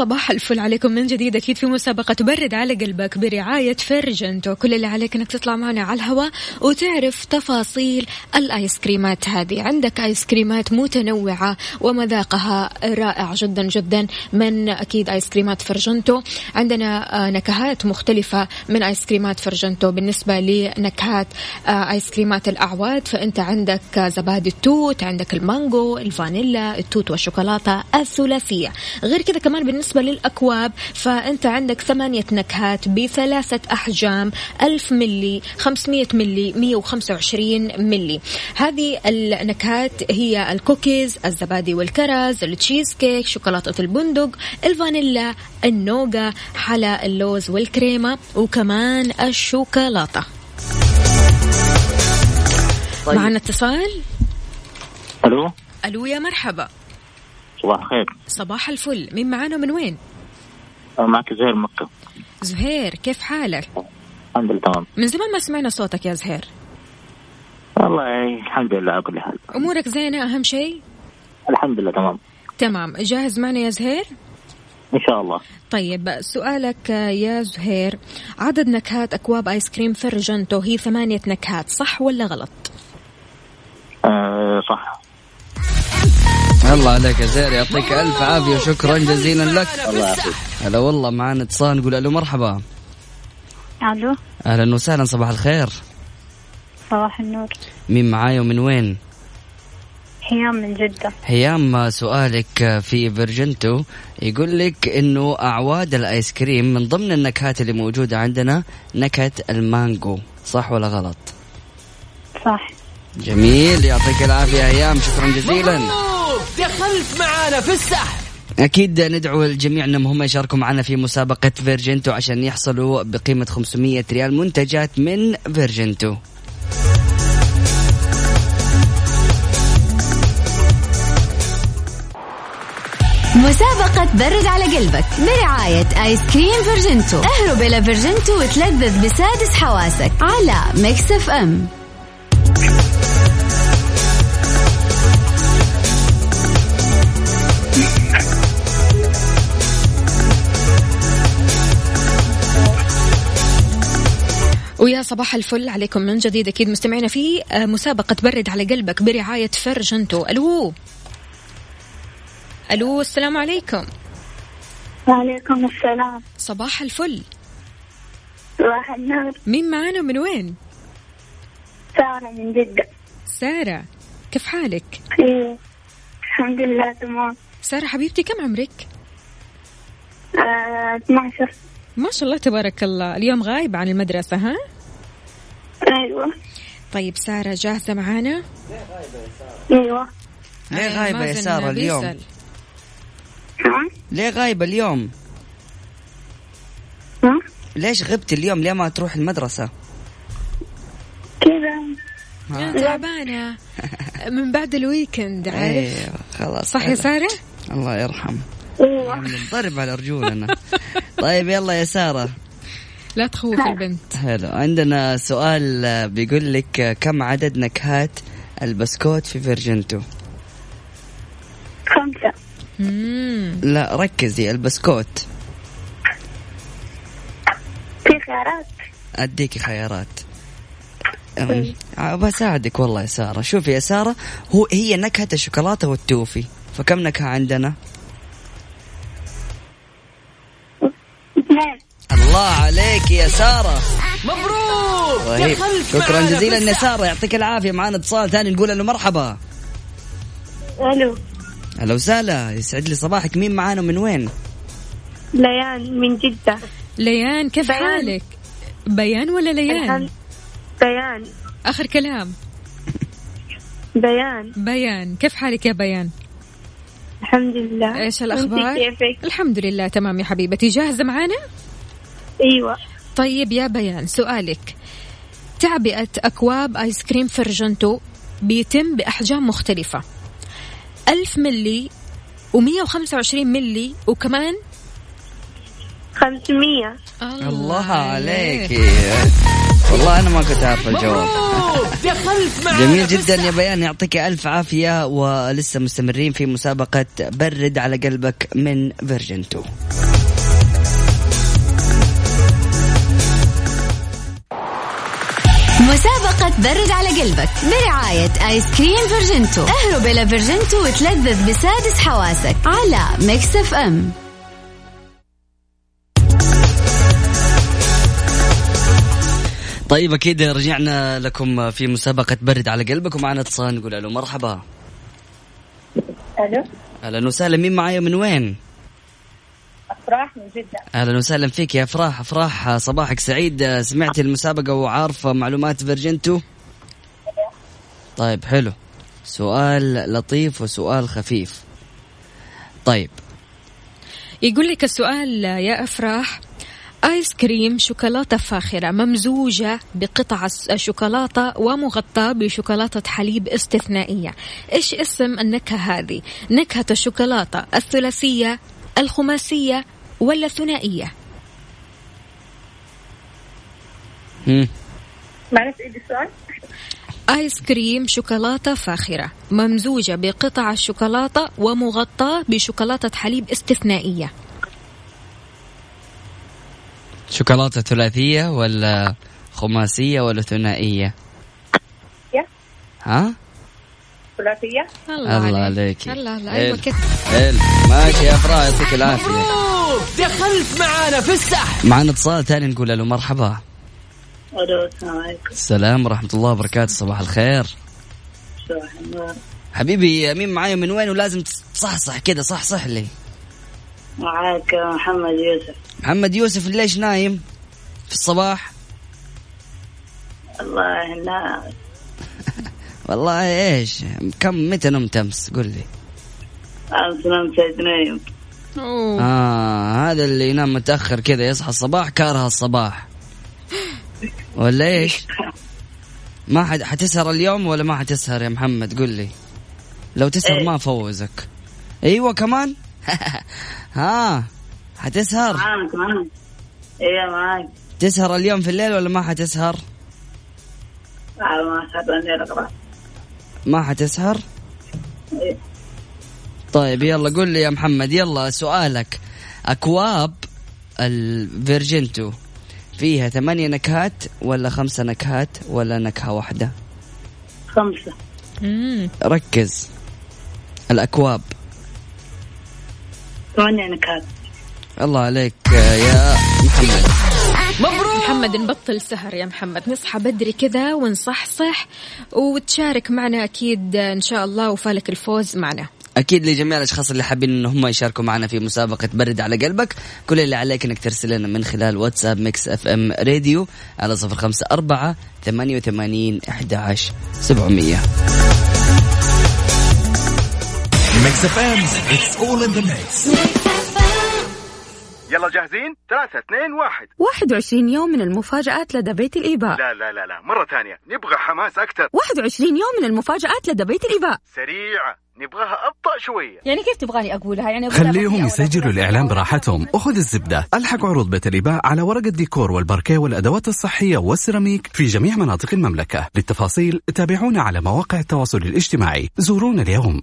ام وصباح الفل عليكم من جديد. أكيد في مسابقة برد على قلبك برعاية فيرجنتو كل اللي عليك إنك تطلع معنا على الهواء وتعرف تفاصيل الايس كريمات هذه. عندك ايس كريمات متنوعة ومذاقها رائع جدا جدا من أكيد ايس كريمات فيرجنتو عندنا آه، نكهات مختلفة من ايس كريمات فيرجنتو بالنسبة لنكهات آه، ايس كريمات الأعواد فأنت عندك آه، زبادي التوت عندك المانجو الفانيلا التوت والشوكولاتة الثلاثية. غير كذا كمان بالنسبة للأكواب فأنت عندك ثمانية نكهات بثلاثة أحجام ألف ملي 500 ملي 125 ملي هذه النكهات هي الكوكيز الزبادي والكرز التشيز كيك شوكولاتة البندق الفانيلا النوغا حلا اللوز والكريمة وكمان الشوكولاتة. طيب. معنا اتصال؟ ألو؟ ألو يا مرحبا. صباح الخير. صباح الفل. مين معانا من وين؟ معك زهير مكة. زهير كيف حالك؟ الحمد لله تمام. من زمان ما سمعنا صوتك يا زهير. والله يعني الحمد لله على كل حال. أمورك زينة؟ أهم شيء؟ الحمد لله تمام. تمام. جاهز معنا يا زهير؟ إن شاء الله. طيب سؤالك يا زهير عدد نكهات أكواب آيس كريم فرجنتو هي ثمانية نكهات صح ولا غلط؟ آه صح. الله عليك يا زهير يعطيك ألف عافية وشكرا جزيلا لك. الله يعافيك. هلا والله معنا اتصال نقول ألو مرحبا. ألو. أهلا وسهلا صباح الخير. صباح النور. مين معاي ومن وين؟ هيام من جدة. هيام سؤالك في فيرجنتو. يقول لك إنه أعواد الآيس كريم من ضمن النكهات اللي موجودة عندنا نكهة المانجو. صح ولا غلط؟ صح. جميل يعطيك العافية هيام شكرا جزيلا. دخلت معانا في السحب. أكيد ندعو الجميع أنهم هم يشاركوا معنا في مسابقة فيرجنتو عشان يحصلوا بقيمة 500 ريال منتجات من فيرجنتو. مسابقة برد على قلبك برعاية آيس كريم فيرجنتو. اهرب إلى فيرجنتو وتلذذ بسادس حواسك على Mix F ويا صباح الفل عليكم من جديد. أكيد مستمعينا في آه، مسابقة برد على قلبك برعاية فرجنتو. ألو. ألو السلام عليكم. وعليكم السلام. صباح الفل. صباح النور. مين معانا من وين؟ سارة من جدة. سارة كيف حالك؟ إيه. الحمد لله تمام. سارة حبيبتي كم عمرك؟ آه 12 ما شاء الله تبارك الله. اليوم غايب عن المدرسة ها؟ أيوه. طيب سارة جاهزة معانا؟ أيوه. ليه غايبة يا سارة اليوم؟ ها ليه غايبة اليوم؟ ها؟ ليش غبت اليوم؟ ليه ما تروح المدرسة؟ كذا. أنا تعبانة. من بعد الويكند عارف؟ أيوه خلاص صح يا سارة؟ الله يرحم أيوه. نضرب على رجولنا. طيب يلا يا سارة. لا تخوف البنت. حلو. عندنا سؤال آه، بيقول لك آه، كم عدد نكهات البسكوت في فيرجنتو؟ خمسة. مم. لا ركزي البسكوت. في خيارات؟ أديكي خيارات. أم، آه، بساعدك والله يا سارة. شوفي يا سارة هو هي نكهة الشوكولاتة والتوفي. فكم نكهة عندنا؟ الله عليك يا سارة. مبروك! رهيب. دخلت شكرا معانا جزيلا يا. سارة. يعطيك العافية. معنا اتصال ثاني نقول له مرحبا. ألو. هلا وسهلا يسعد لي صباحك. مين معانا ومن وين؟ ليان من جدة. ليان كيف بيان. حالك؟ بيان ولا ليان؟ بيان. آخر كلام. بيان. بيان. كيف حالك يا بيان؟ الحمد لله. إيش الأخبار؟ وانتي كيفك؟ الحمد لله تمام يا حبيبتي. جاهزة معانا؟ أيوه. طيب يا بيان سؤالك. تعبئة أكواب آيس كريم فيرجنتو بيتم بأحجام مختلفة. ألف ملي و125 ملي وكمان 500 الله عليك. والله أنا ما كنت عارف الجواب. جميل جدا يا. بيان يعطيك ألف عافية ولسه مستمرين في مسابقة برد على قلبك من فيرجنتو مسابقة برد على قلبك برعاية آيس كريم فيرجنتو. اهرب إلى فيرجنتو وتلذذ بسادس حواسك على Mix FM. طيب أكيد رجعنا لكم في مسابقة برد على قلبك ومعنا اتصال نقول له مرحبا. ألو. أهلا وسهلا مين معايا من وين؟ افراح من جده أهلا وسهلا فيك يا افراح افراح صباحك سعيد. سمعتي المسابقة وعارفه معلومات فيرجنتو؟ طيب حلو. سؤال لطيف وسؤال خفيف. طيب. يقول لك السؤال يا أفراح آيس كريم شوكولاتة فاخرة ممزوجة بقطع شوكولاتة ومغطاة بشوكولاتة حليب استثنائية. إيش اسم النكهة هذه؟ نكهة الشوكولاتة الثلاثية الخماسية ولا الثنائية؟ هم. معلش السؤال آيس كريم شوكولاتة فاخرة ممزوجة بقطع الشوكولاتة ومغطاة بشوكولاتة حليب استثنائية. شوكولاتة ثلاثية ولا خماسية ولا ثنائية؟ يا. ها؟ ثلاثية. الله عليك. الله الله أيوه كده. ماشي يا افراح يعطيك العافية. مبروك دخلت معانا في السحب معنا اتصال ثاني نقول له مرحبا. ألو السلام عليكم. السلام ورحمة الله وبركاته صباح الخير. صباح النور. حبيبي مين معايا من وين؟ ولازم تصحصح كده صح صح لي. معاك محمد يوسف. محمد يوسف ليش نايم في الصباح؟ الله لا والله إيش؟ كم متى نمت أمس؟ قل لي. أمس نمت اثنين. أوه. آه هذا اللي ينام متأخر كذا يصحى الصباح كاره الصباح. ولا إيش؟ ما حد حتسهر اليوم ولا ما حتسهر يا محمد؟ قل لي. لو تسهر إيه. ما افوزك أيوه كمان؟ ها حتسهر. معاك معاك معاك. تسهر اليوم في الليل ولا ما حتسهر؟ على ما اقرا ما حتسهر؟ إيه. طيب يلا قل لي يا محمد يلا سؤالك. أكواب الفيرجنتو فيها ثمانية نكهات ولا خمسة نكهات ولا نكهة واحدة؟ خمسة. مم. ركز. الأكواب. ثمانية نكهات. الله عليك يا محمد. محمد نبطل سهر يا محمد. نصحى بدري كذا ونصحصح وتشارك معنا أكيد إن شاء الله وفالك الفوز معنا. أكيد لجميع الأشخاص اللي حابين إن هم يشاركوا معنا في مسابقة برد على قلبك كل اللي عليك إنك ترسل لنا من خلال واتساب Mix FM Radio على صفر خمسة أربعة ثمانية وثمانين أحد سبعمية. Mix FM it's all in the mix يلا جاهزين؟ ثلاثة اثنين واحد. 21 يوم من المفاجآت لدى بيت الإباء. لا لا لا لا مرة ثانية. نبغى حماس أكثر. 21 يوم من المفاجآت لدى بيت الإباء. سريعة نبغاها أبطأ شوية. يعني كيف تبغاني أقولها؟ يعني أقولها خليهم يسجلوا الإعلان براحتهم. وخذ الزبدة. ألحق عروض بيت الإباء على ورق الديكور والباركيه والأدوات الصحية والسيراميك في جميع مناطق المملكة. للتفاصيل تابعونا على مواقع التواصل الاجتماعي. زورونا اليوم.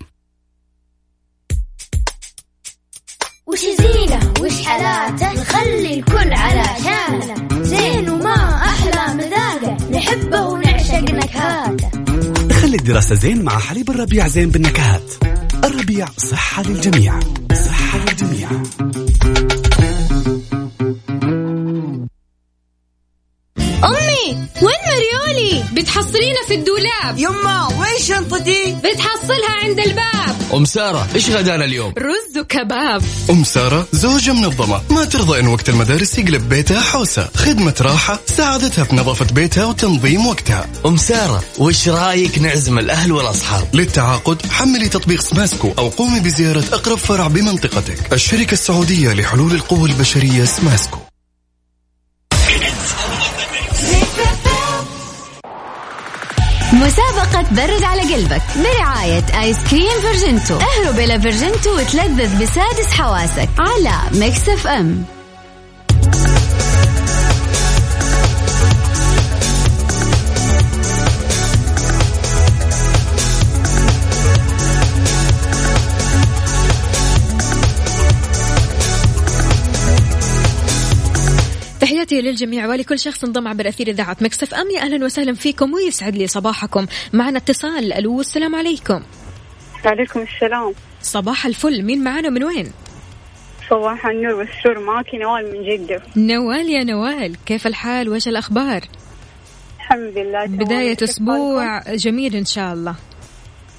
وش زينة؟ وش حلاته نخلي الكل على شانة. زين وما أحلى مذاقة. نحبه ونعشق نكهاته. الدراسة زين مع حليب الربيع زين بالنكهات. الربيع صحة للجميع. صحة للجميع. حصرينا في الدولاب. يما وين شنطتي؟ بتحصلها عند الباب. أم سارة إيش غدانا اليوم؟ رز وكباب. أم سارة زوجة منظمة ما ترضى إن وقت المدارس يقلب بيتها حوسة. خدمة راحة ساعدتها في نظافة بيتها وتنظيم وقتها. أم سارة وش رأيك نعزم الأهل والأصحاب؟ للتعاقد حملي تطبيق سماسكو أو قومي بزيارة أقرب فرع بمنطقتك. الشركة السعودية لحلول القوى البشرية سماسكو. مسابقة برد على قلبك برعاية آيس كريم فيرجنتو. اهرب إلى فيرجنتو وتلذذ بسادس حواسك على Mix F تحياتي للجميع. ولكل شخص انضم عبر أثير إذاعة مكسف أم. يا أهلا وسهلا فيكم ويسعد لي صباحكم. معنا اتصال ألو السلام عليكم. وعليكم السلام. صباح الفل. مين معنا من وين؟ صباح النور والسرور معك نوال من جدة. نوال يا نوال كيف الحال؟ وايش الأخبار؟ الحمد لله كيف أسبوع جميل إن شاء الله؟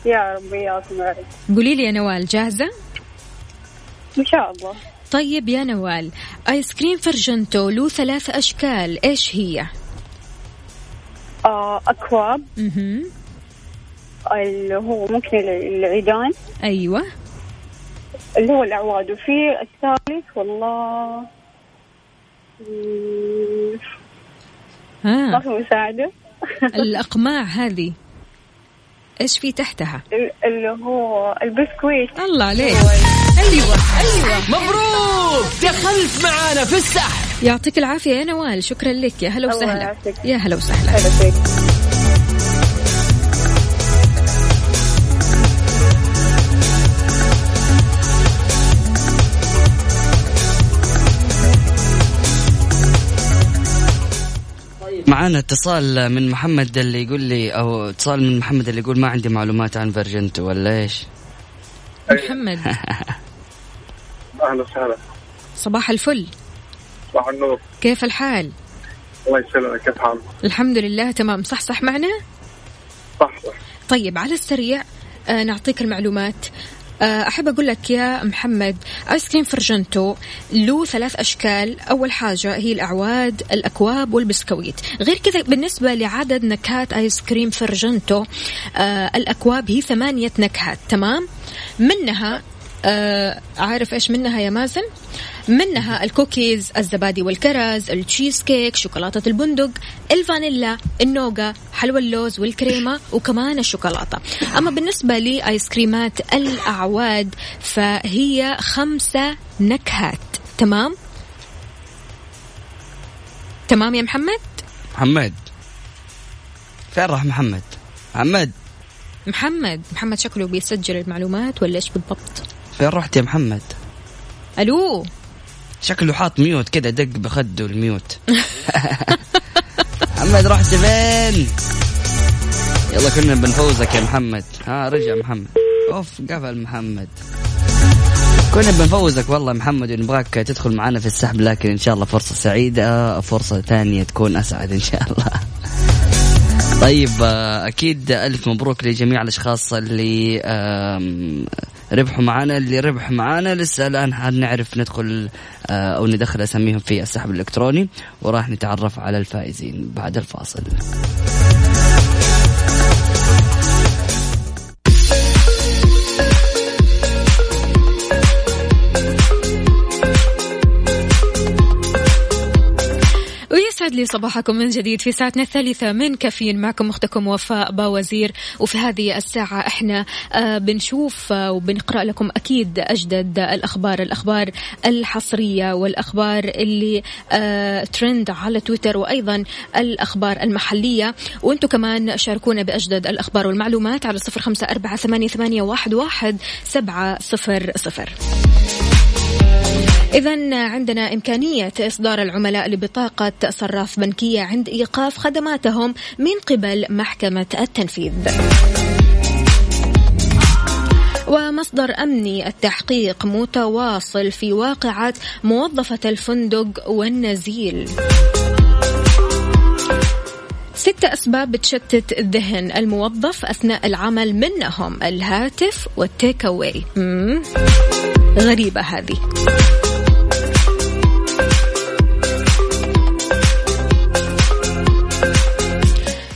يا رب وياكم يا قولي لي يا نوال جاهزة؟ إن شاء الله. طيب يا نوال آيس كريم فرجنتو له ثلاث أشكال إيش هي؟ آه أكواب مهم. اللي هو ممكن العيدان. أيوه. اللي هو الأعواد. وفي الثالث والله ها في مساعدة. الأقماع هذه. إيش في تحتها؟ ال- اللي هو البسكويت. الله عليك. أيوه أيوه. مبروك! دخلت معانا في السحب يعطيك العافية يا نوال شكرا لك. يا هلا وسهلا. يا هلا وسهلا. معانا اتصال من محمد اللي يقول لي أو اتصال من محمد اللي يقول ما عندي معلومات عن فيرجنتو ولا إيش؟ محمد. أهلا وسهلا. صباح الفل. صباح النور. كيف الحال؟ الله يسلمك. كيف حالك؟ الحمد لله تمام. صحصح معنا؟ صحصح. طيب على السريع آه نعطيك المعلومات. أحب أقول لك يا محمد آيس كريم فيرجنتو له ثلاث أشكال. أول حاجة هي الأعواد الأكواب والبسكويت. غير كذا بالنسبة لعدد نكهات آيس كريم فيرجنتو آه الأكواب هي ثمانية نكهات. تمام؟ منها آه عارف إيش منها يا مازن؟ منها الكوكيز الزبادي والكرز التشيز كيك شوكولاتة البندق الفانيلا النوغا حلوى اللوز والكريمة وكمان الشوكولاتة. أما بالنسبة لآيس كريمات الأعواد فهي خمسة نكهات. تمام؟ تمام يا محمد؟ محمد. فين راح محمد؟ محمد. محمد محمد شكله بيسجل المعلومات ولا إيش بالضبط؟ فين رحت يا محمد؟ ألو؟ شكله حاط ميوت كذا دق بخده الميوت. محمد رحت فين؟ يلا كنا بنفوزك يا محمد. ها رجع محمد. أوف قفل محمد. كنا بنفوزك والله محمد ونبغاك تدخل معنا في السحب لكن إن شاء الله فرصة سعيدة فرصة ثانية تكون أسعد إن شاء الله. طيب آه، أكيد ألف مبروك لجميع الأشخاص اللي ربحوا معانا اللي ربح معانا. لسه الآن حنعرف ندخل آه، أو ندخل أساميهم في السحب الإلكتروني وراح نتعرف على الفائزين بعد الفاصل. ويسعد لي صباحكم من جديد في ساعتنا الثالثة من كافيين معكم أختكم وفاء باوزير. وفي هذه الساعة إحنا آه، بنشوف آه، وبنقرأ لكم أكيد أجدد الأخبار الأخبار الحصرية والأخبار اللي آه، ترند على تويتر وأيضا الأخبار المحلية. وأنتم كمان شاركونا بأجدد الأخبار والمعلومات على صفر خمسة أربعة ثمانية, واحد سبعة صفر صفر. إذا عندنا إمكانية إصدار العملاء لبطاقة صراف بنكية عند إيقاف خدماتهم من قبل محكمة التنفيذ. ومصدر أمني التحقيق متواصل في واقعة موظفة الفندق والنزيل. ستة أسباب بتشتت ذهن الموظف أثناء العمل منهم الهاتف والتيك أواي. غريبة هذه.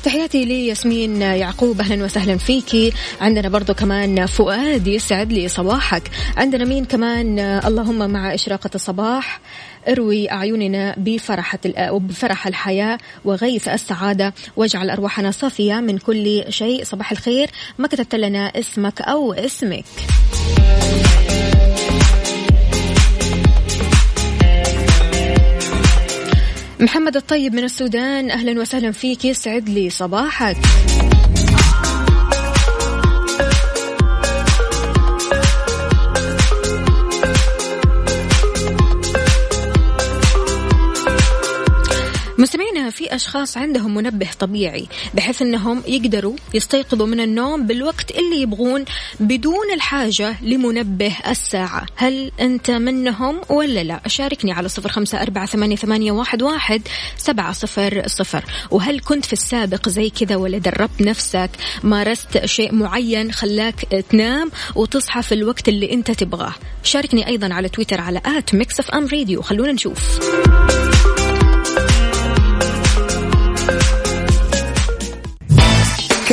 تحياتي لياسمين يعقوب أهلا وسهلا فيكي عندنا برضو كمان فؤاد يسعد لي صباحك. عندنا مين كمان؟ اللهم مع إشراقة الصباح اروي أعيننا بفرحة بفرح الحياة وغيث السعادة. واجعل أرواحنا صافية من كل شيء. صباح الخير. ما كتبت لنا اسمك أو اسمك. محمد الطيب من السودان أهلا وسهلا فيك يسعد لي صباحك. في أشخاص عندهم منبه طبيعي بحيث أنهم يقدروا يستيقظوا من النوم بالوقت اللي يبغون بدون الحاجة لمنبه الساعة. هل أنت منهم ولا لا؟ أشاركني على صفر خمسة أربعة ثمانية, واحد سبعة صفر صفر. وهل كنت في السابق زي كذا ولا دربت نفسك مارست شيء معين خلاك تنام وتصحى في الوقت اللي أنت تبغاه؟ شاركني أيضا على تويتر على at Mix FM Radio. خلونا نشوف.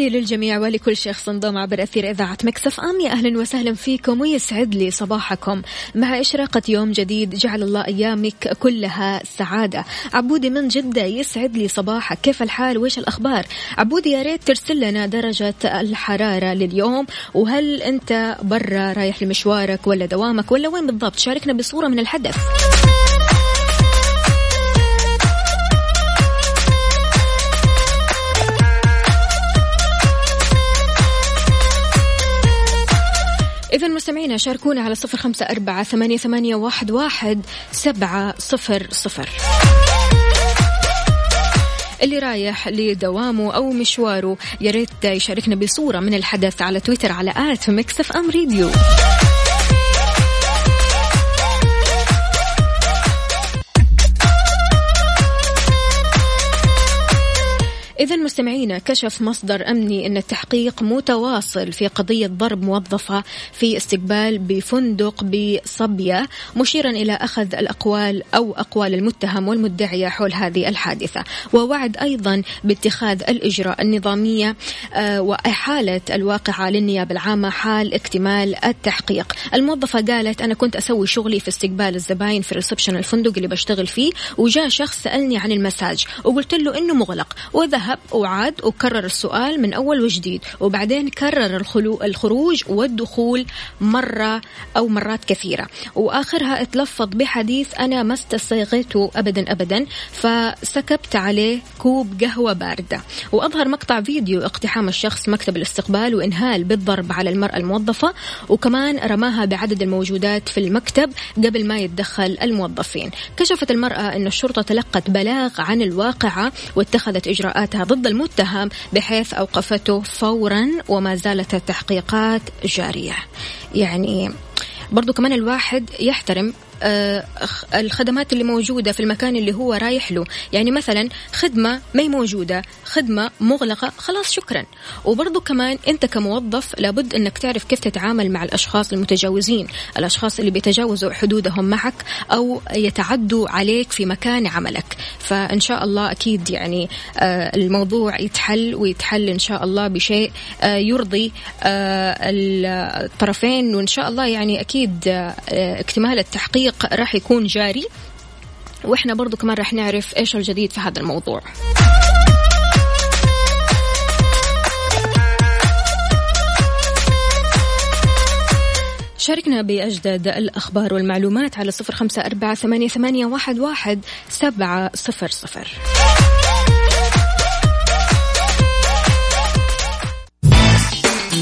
تحياتي للجميع ولكل شخص انضم عبر أثير إذاعة Mix FM. يا أهلا وسهلا فيكم ويسعد لي صباحكم. مع إشراقة يوم جديد جعل الله أيامك كلها سعادة. عبودي من جدة يسعد لي صباحك. كيف الحال؟ وإيش الأخبار؟ عبودي يا ريت ترسل لنا درجة الحرارة لليوم. وهل أنت برا رايح لمشوارك ولا دوامك ولا وين بالضبط؟ شاركنا بصورة من الحدث. إذا مستمعينا شاركونا على صفر خمسة أربعة ثمانية, ثمانية واحد, واحد سبعة صفر صفر. اللي رايح لدوامه أو مشواره يا ريت يشاركنا بصورة من الحدث على تويتر على at Mix FM Radio إذا مستمعينا كشف مصدر أمني أن التحقيق متواصل في قضية ضرب موظفة في استقبال بفندق بصبية مشيرا إلى أخذ الأقوال أو أقوال المتهم والمدعية حول هذه الحادثة. ووعد أيضا باتخاذ الإجراء النظامية آه، وإحالة الواقعة للنيابة العامة حال اكتمال التحقيق. الموظفة قالت أنا كنت أسوي شغلي في استقبال الزباين في ريسبشن الفندق اللي بشتغل فيه وجاء شخص سألني عن المساج وقلت له إنه مغلق وذهب ذهب وعاد وكرر السؤال من أول وجديد وبعدين كرر الخلو الخروج والدخول مرة أو مرات كثيرة. وآخرها اتلفظ بحديث أنا ما استسيغته أبدا أبدا فسكبت عليه كوب قهوة باردة. وأظهر مقطع فيديو اقتحام الشخص مكتب الاستقبال وإنهال بالضرب على المرأة الموظفة وكمان رماها بعدد الموجودات في المكتب قبل ما يتدخل الموظفين. كشفت المرأة أن الشرطة تلقت بلاغ عن الواقعة واتخذت إجراءاتها ضد المتهم بحيث أوقفته فورا وما زالت التحقيقات جارية. يعني برضو كمان الواحد يحترم الخدمات اللي موجودة في المكان اللي هو رايح له. يعني مثلا خدمة ما موجودة خدمة مغلقة خلاص شكرا. وبرضو كمان أنت كموظف لابد أنك تعرف كيف تتعامل مع الأشخاص المتجاوزين الأشخاص اللي بيتجاوزوا حدودهم معك أو يتعدوا عليك في مكان عملك. فإن شاء الله أكيد يعني آه، الموضوع يتحل ويتحل إن شاء الله بشيء آه، يرضي الطرفين. وإن شاء الله يعني أكيد اكتمال التحقيق التحقيق راح يكون جاري. وإحنا برضو كمان راح نعرف إيش الجديد في هذا الموضوع. شاركنا بأجدد الأخبار والمعلومات على صفر خمسة أربعة ثمانية, واحد سبعة صفر صفر.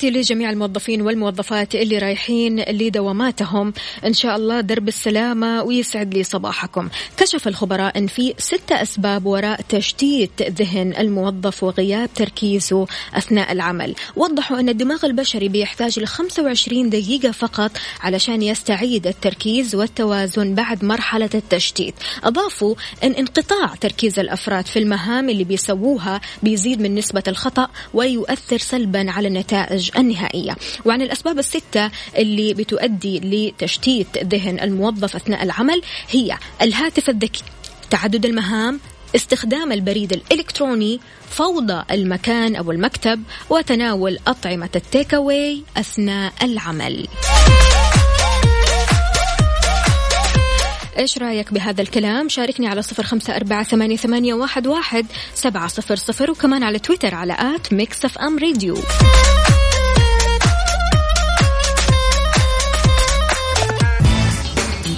تحياتي لجميع الموظفين والموظفات اللي رايحين لدواماتهم. إن شاء الله درب السلامة ويسعد لي صباحكم. كشف الخبراء أن في ستة أسباب وراء تشتيت ذهن الموظف وغياب تركيزه أثناء العمل. وضحوا أن الدماغ البشري بيحتاج ل 25 دقيقة فقط علشان يستعيد التركيز والتوازن بعد مرحلة التشتيت. أضافوا أن انقطاع تركيز الأفراد في المهام اللي بيسووها بيزيد من نسبة الخطأ ويؤثر سلبا على النتائج. النهائية. وعن الأسباب الستة اللي بتؤدي لتشتيت ذهن الموظف أثناء العمل هي الهاتف الذكي تعدد المهام استخدام البريد الإلكتروني فوضى المكان أو المكتب وتناول أطعمة التيك أواي أثناء العمل. إيش رأيك بهذا الكلام؟ شاركني على صفر خمسة أربعة ثمانية, ثمانية واحد, واحد سبعة صفر صفر وكمان على تويتر على at Mix FM Radio.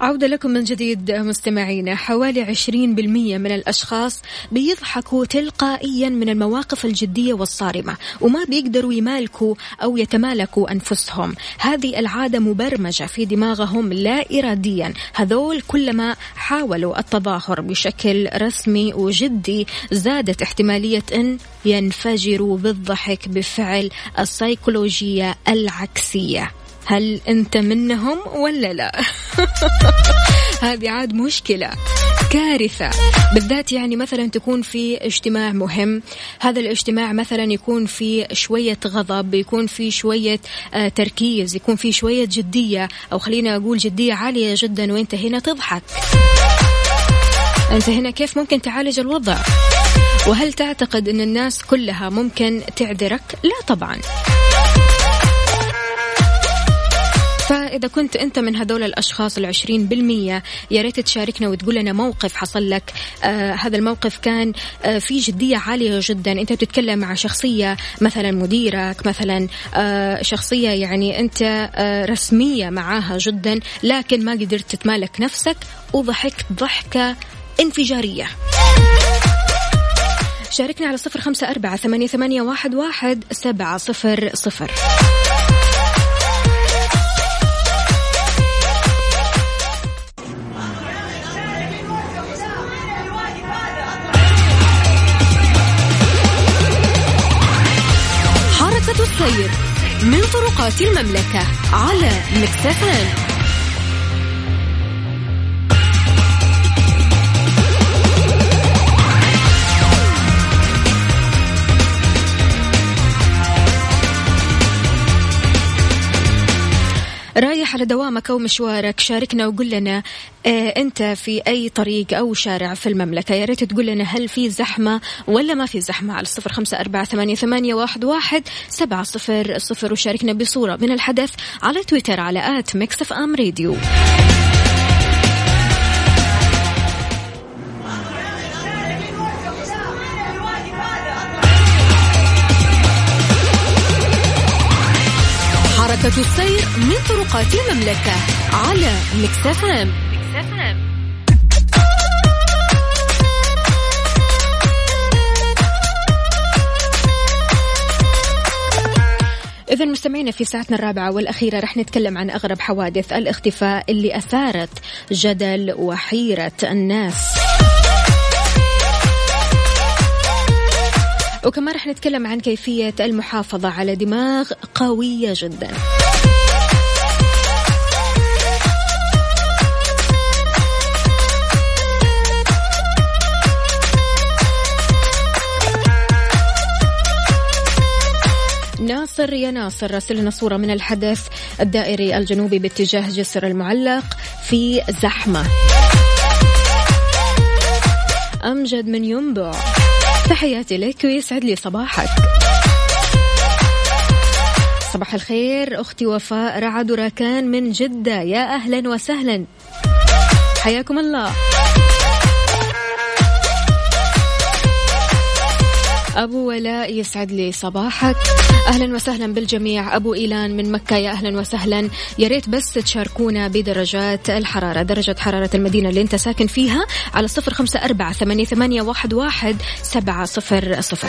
عودة لكم من جديد مستمعينا. حوالي 20% من الأشخاص بيضحكوا تلقائيا من المواقف الجدية والصارمة وما بيقدروا يمالكوا أو يتمالكوا أنفسهم. هذه العادة مبرمجة في دماغهم لا إراديا. هذول كلما حاولوا التظاهر بشكل رسمي وجدي زادت احتمالية أن ينفجروا بالضحك بفعل السيكولوجية العكسية. هل أنت منهم ولا لا؟ هذه عاد مشكلة كارثة. بالذات يعني مثلا تكون في اجتماع مهم. هذا الاجتماع مثلا يكون في شوية غضب يكون في شوية آه تركيز يكون في شوية جدية أو خلينا أقول جدية عالية جدا. وأنت هنا تضحك. أنت هنا كيف ممكن تعالج الوضع؟ وهل تعتقد أن الناس كلها ممكن تعذرك؟ لا طبعا. فإذا كنت أنت من هذول الأشخاص العشرين بالمية يا ريت تشاركنا وتقول لنا موقف حصل لك. آه هذا الموقف كان آه في جدية عالية جدا. أنت بتتكلم مع شخصية مثلا مديرك مثلا آه شخصية يعني أنت آه رسمية معاها جدا لكن ما قدرت تتمالك نفسك وضحكت ضحكة انفجارية. شاركنا على صفر خمسة أربعة ثمانية, واحد, واحد سبعة صفر صفر. السير من طرقات المملكة على مكتفان رايح على دوامك أو مشوارك شاركنا وقول لنا آه أنت في أي طريق أو شارع في المملكة؟ يا ريت تقول لنا هل في زحمة ولا ما في زحمة على الصفر خمسة أربعة ثمانية, ثمانية واحد, واحد سبعة صفر صفر وشاركنا بصورة من الحدث على تويتر على at Mix FM Radio. السير من طرقات المملكة على Mix FM إذا مستمعينا في ساعتنا الرابعة والأخيرة رح نتكلم عن أغرب حوادث الاختفاء اللي أثارت جدل وحيرة الناس. وكمان رح نتكلم عن كيفية المحافظة على دماغ قوية جدا ناصر يا ناصر راسل لنا صورة من الحدث الدائري الجنوبي باتجاه جسر المعلق في زحمة. أمجد من ينبع. تحياتي لك ويسعد لي صباحك. صباح الخير أختي وفاء رعد وراكان من جدة. يا أهلا وسهلا. حياكم الله. أبو ولاء يسعد لي صباحك. أهلا وسهلا بالجميع. أبو إيلان من مكة. يا أهلا وسهلا. يا ريت بس تشاركونا بدرجات الحرارة درجة حرارة المدينة اللي أنت ساكن فيها على صفر خمسة أربعة ثمانية واحد واحد سبعة صفر صفر.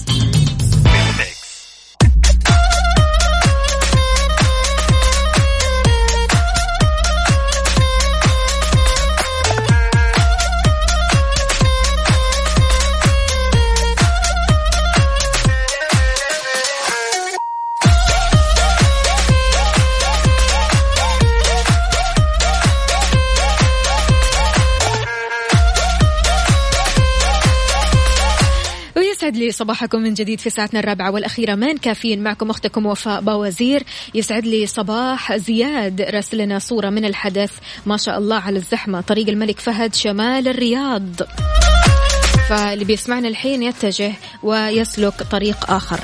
لي صباحكم من جديد في ساعتنا الرابعة والأخيرة. من كافيين معكم أختكم وفاء باوزير يسعد لي صباح زياد راسل لنا صورة من الحدث. ما شاء الله على الزحمة. طريق الملك فهد شمال الرياض. فاللي بيسمعنا الحين يتجه ويسلك طريق آخر.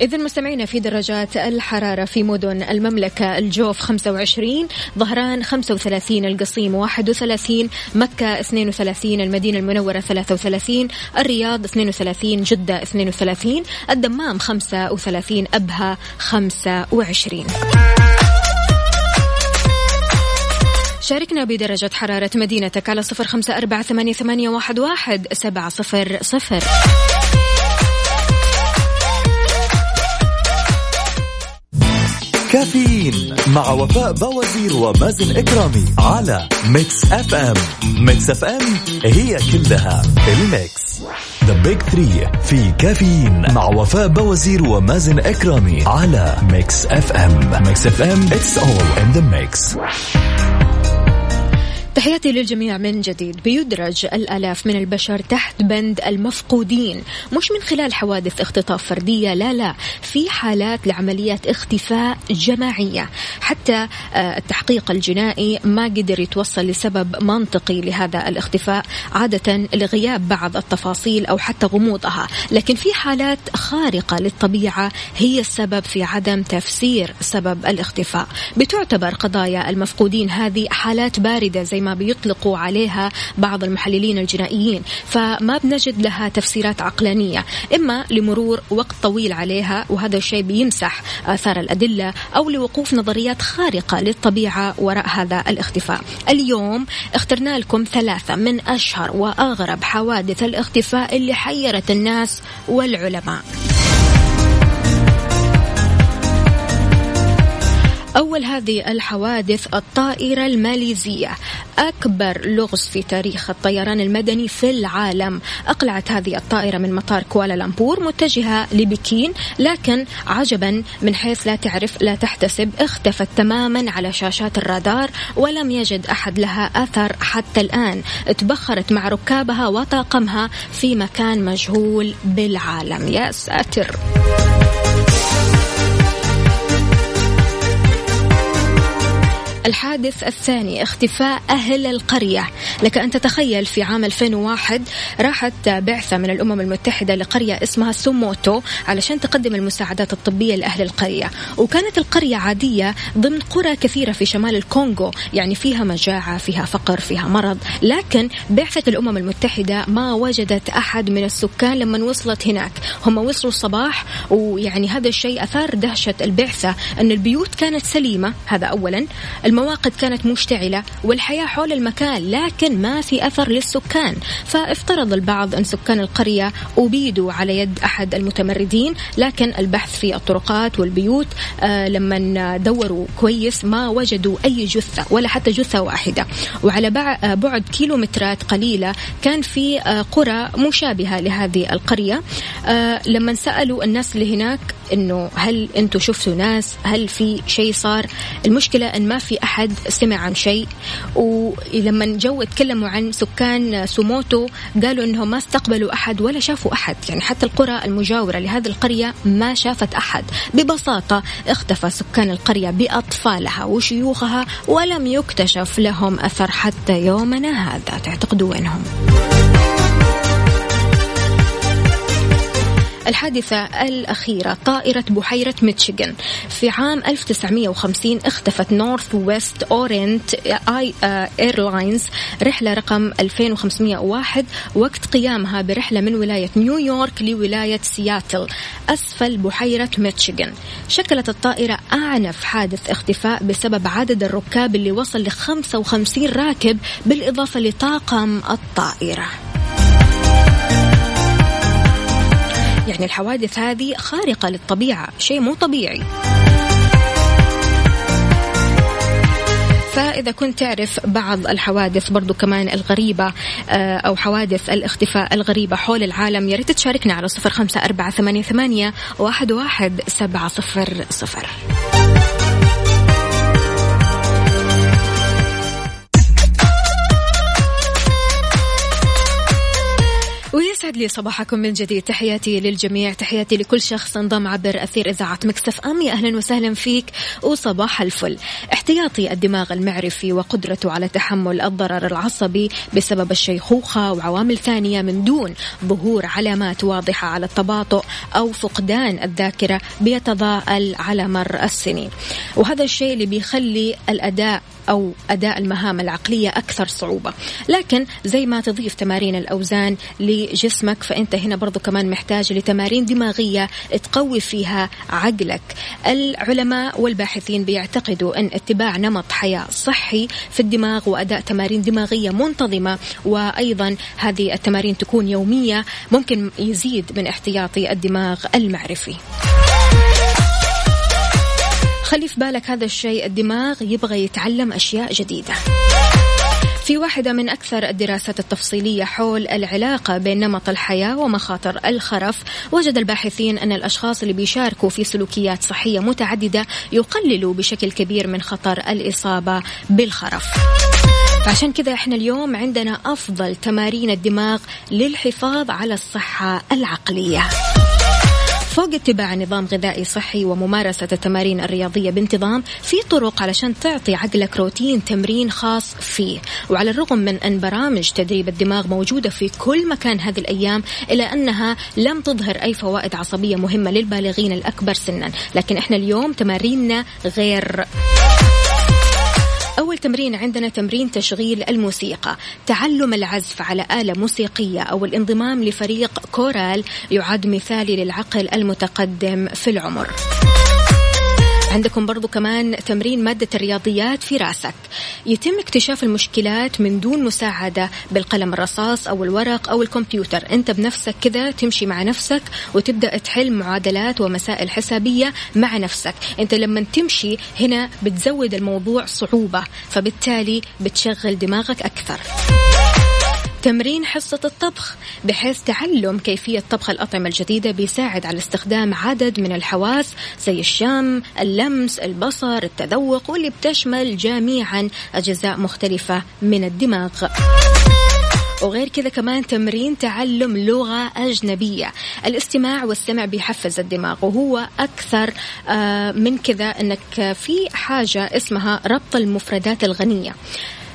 إذا مستمعينا في درجات الحرارة في مدن المملكة الجوف 25 ظهران 35 القصيم 31 مكة 32 المدينة المنورة 33 الرياض 32 جدة 32 الدمام 35 أبها 25 شاركنا بدرجة حرارة مدينتك على صفر خمسة أربعة ثمانية, واحد سبعة صفر صفر. كافيين مع وفاء بوازير ومازن إكرامي على Mix FM Mix FM هي كلها ال mix. The big three في كافيين مع وفاء بوازير ومازن إكرامي على Mix FM Mix FM It's all in the mix. تحياتي للجميع من جديد. بيدرج الآلاف من البشر تحت بند المفقودين. مش من خلال حوادث اختطاف فردية لا لا. في حالات لعمليات اختفاء جماعية. حتى آه، التحقيق الجنائي ما قدر يتوصل لسبب منطقي لهذا الاختفاء عادة لغياب بعض التفاصيل أو حتى غموضها. لكن في حالات خارقة للطبيعة هي السبب في عدم تفسير سبب الاختفاء. بتعتبر قضايا المفقودين هذه حالات باردة زي ما بيطلقوا عليها بعض المحللين الجنائيين. فما بنجد لها تفسيرات عقلانية. إما لمرور وقت طويل عليها وهذا الشيء بيمسح آثار الأدلة أو لوقوف نظريات خارقة للطبيعة وراء هذا الاختفاء. اليوم اخترنا لكم ثلاثة من أشهر وأغرب حوادث الاختفاء اللي حيرت الناس والعلماء. أول هذه الحوادث الطائرة الماليزية أكبر لغز في تاريخ الطيران المدني في العالم. أقلعت هذه الطائرة من مطار كوالالمبور متجهة لبكين لكن عجبا من حيث لا تعرف لا تحتسب اختفت تماما على شاشات الرادار ولم يجد أحد لها أثر حتى الآن. تبخرت مع ركابها وطاقمها في مكان مجهول بالعالم. يا ساتر! الحادث الثاني اختفاء أهل القرية. لك أن تتخيل في عام 2001 راحت بعثة من الأمم المتحدة لقرية اسمها سوموتو علشان تقدم المساعدات الطبية لأهل القرية. وكانت القرية عادية ضمن قرى كثيرة في شمال الكونغو يعني فيها مجاعة فيها فقر فيها مرض. لكن بعثة الأمم المتحدة ما وجدت أحد من السكان لما وصلت هناك. هم وصلوا الصباح ويعني هذا الشيء أثار دهشة البعثة أن البيوت كانت سليمة. هذا أولا. المواقد كانت مشتعلة والحياة حول المكان لكن ما في أثر للسكان. فافترض البعض أن سكان القرية أبيدوا على يد أحد المتمردين لكن البحث في الطرقات والبيوت آه لما دوروا كويس ما وجدوا أي جثة ولا حتى جثة واحدة. وعلى بعد كيلومترات قليلة كان في آه قرى مشابهة لهذه القرية. آه لما سألوا الناس اللي هناك إنه هل أنتم شفتوا ناس؟ هل في شيء صار؟ المشكلة أن ما في أحد سمع عن شيء. ولما جو تكلموا عن سكان سوموتو قالوا انهم ما استقبلوا أحد ولا شافوا أحد. يعني حتى القرى المجاورة لهذه القرية ما شافت أحد. ببساطة اختفى سكان القرية بأطفالها وشيوخها ولم يكتشف لهم أثر حتى يومنا هذا. تعتقدوا وينهم؟ الحادثة الأخيرة طائرة بحيرة ميتشيغان في عام 1950 اختفت Northwest Orient Airlines رحلة رقم 2501 وقت قيامها برحلة من ولاية نيويورك لولاية سياتل أسفل بحيرة ميتشيغان شكلت الطائرة أعنف حادث اختفاء بسبب عدد الركاب اللي وصل ل 55 راكب بالإضافة لطاقم الطائرة. يعني الحوادث هذه خارقة للطبيعة شيء مو طبيعي. فإذا كنت تعرف بعض الحوادث برضو كمان الغريبة أو حوادث الاختفاء الغريبة حول العالم ريت تشاركنا على صفر خمسة أربعة ثمانية واحد, واحد سبعة صفر صفر. ويسعد لي صباحكم من جديد. تحياتي للجميع. تحياتي لكل شخص انضم عبر أثير إذاعة مكسف أم. يا أهلا وسهلا فيك وصباح الفل. احتياطي الدماغ المعرفي وقدرته على تحمل الضرر العصبي بسبب الشيخوخة وعوامل ثانية من دون ظهور علامات واضحة على التباطؤ أو فقدان الذاكرة بيتضاءل على مر السنين. وهذا الشيء اللي بيخلي الأداء أو أداء المهام العقلية أكثر صعوبة. لكن زي ما تضيف تمارين الأوزان لجسمك فأنت هنا برضو كمان محتاج لتمارين دماغية تقوي فيها عقلك. العلماء والباحثين بيعتقدوا أن اتباع نمط حياة صحي في الدماغ وأداء تمارين دماغية منتظمة وأيضا هذه التمارين تكون يومية ممكن يزيد من احتياطي الدماغ المعرفي. خلي في بالك هذا الشيء الدماغ يبغى يتعلم أشياء جديدة. في واحدة من أكثر الدراسات التفصيلية حول العلاقة بين نمط الحياة ومخاطر الخرف وجد الباحثين أن الأشخاص اللي بيشاركوا في سلوكيات صحية متعددة يقللوا بشكل كبير من خطر الإصابة بالخرف. فعشان كذا إحنا اليوم عندنا أفضل تمارين الدماغ للحفاظ على الصحة العقلية. فوق اتباع نظام غذائي صحي وممارسة التمارين الرياضية بانتظام في طرق علشان تعطي عقلك روتين تمرين خاص فيه. وعلى الرغم من أن برامج تدريب الدماغ موجودة في كل مكان هذه الأيام إلا أنها لم تظهر أي فوائد عصبية مهمة للبالغين الأكبر سنا. لكن إحنا اليوم تماريننا غير. أول تمرين عندنا تمرين تشغيل الموسيقى. تعلم العزف على آلة موسيقية أو الانضمام لفريق كورال يعد مثالي للعقل المتقدم في العمر. عندكم برضو كمان تمرين مادة الرياضيات في رأسك. يتم اكتشاف المشكلات من دون مساعدة بالقلم الرصاص أو الورق أو الكمبيوتر. أنت بنفسك كذا تمشي مع نفسك وتبدأ تحل معادلات ومسائل حسابية مع نفسك. أنت لما تمشي هنا بتزود الموضوع صعوبة فبالتالي بتشغل دماغك أكثر. تمرين حصة الطبخ بحيث تعلم كيفية طبخ الأطعمة الجديدة بيساعد على استخدام عدد من الحواس زي الشم، اللمس، البصر، التذوق واللي بتشمل جميعا أجزاء مختلفة من الدماغ. وغير كذا كمان تمرين تعلم لغة أجنبية الاستماع والسمع بيحفز الدماغ وهو أكثر آه، من كذا أنك في حاجة اسمها ربط المفردات الغنية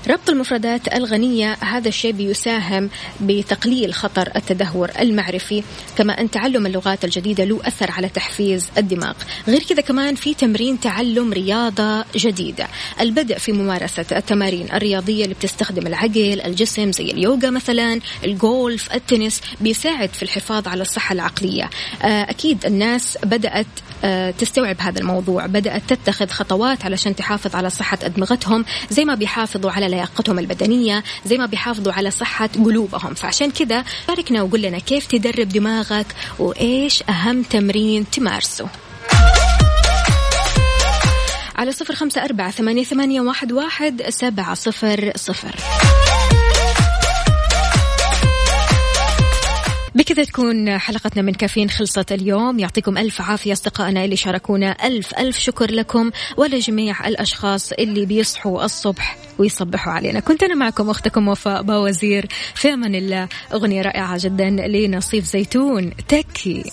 ربط المفردات الغنية هذا الشيء بيساهم بتقليل خطر التدهور المعرفي كما أن تعلم اللغات الجديدة له أثر على تحفيز الدماغ. غير كذا كمان في تمرين تعلم رياضة جديدة. البدء في ممارسة التمارين الرياضية اللي بتستخدم العقل الجسم زي اليوغا مثلا الجولف التنس بيساعد في الحفاظ على الصحة العقلية. آه، أكيد الناس بدأت آه، تستوعب هذا الموضوع بدأت تتخذ خطوات علشان تحافظ على صحة أدمغتهم زي ما بيحافظوا على لياقتهم البدنية زي ما بيحافظوا على صحة قلوبهم. فعشان كذا شاركنا وقول لنا كيف تدرب دماغك وإيش أهم تمرين تمارسه. على صفر خمسة أربعة ثمانية, ثمانية واحد, واحد سبعة صفر صفر. بكذا تكون حلقتنا من كافيين خلصت اليوم. يعطيكم ألف عافية أصدقائنا اللي شاركونا. ألف ألف شكر لكم ولجميع الأشخاص اللي بيصحوا الصبح ويصبحوا علينا. كنت أنا معكم أختكم وفاء باوزير. في أمان الله. أغنية رائعة جدا لنصيف زيتون. تكي.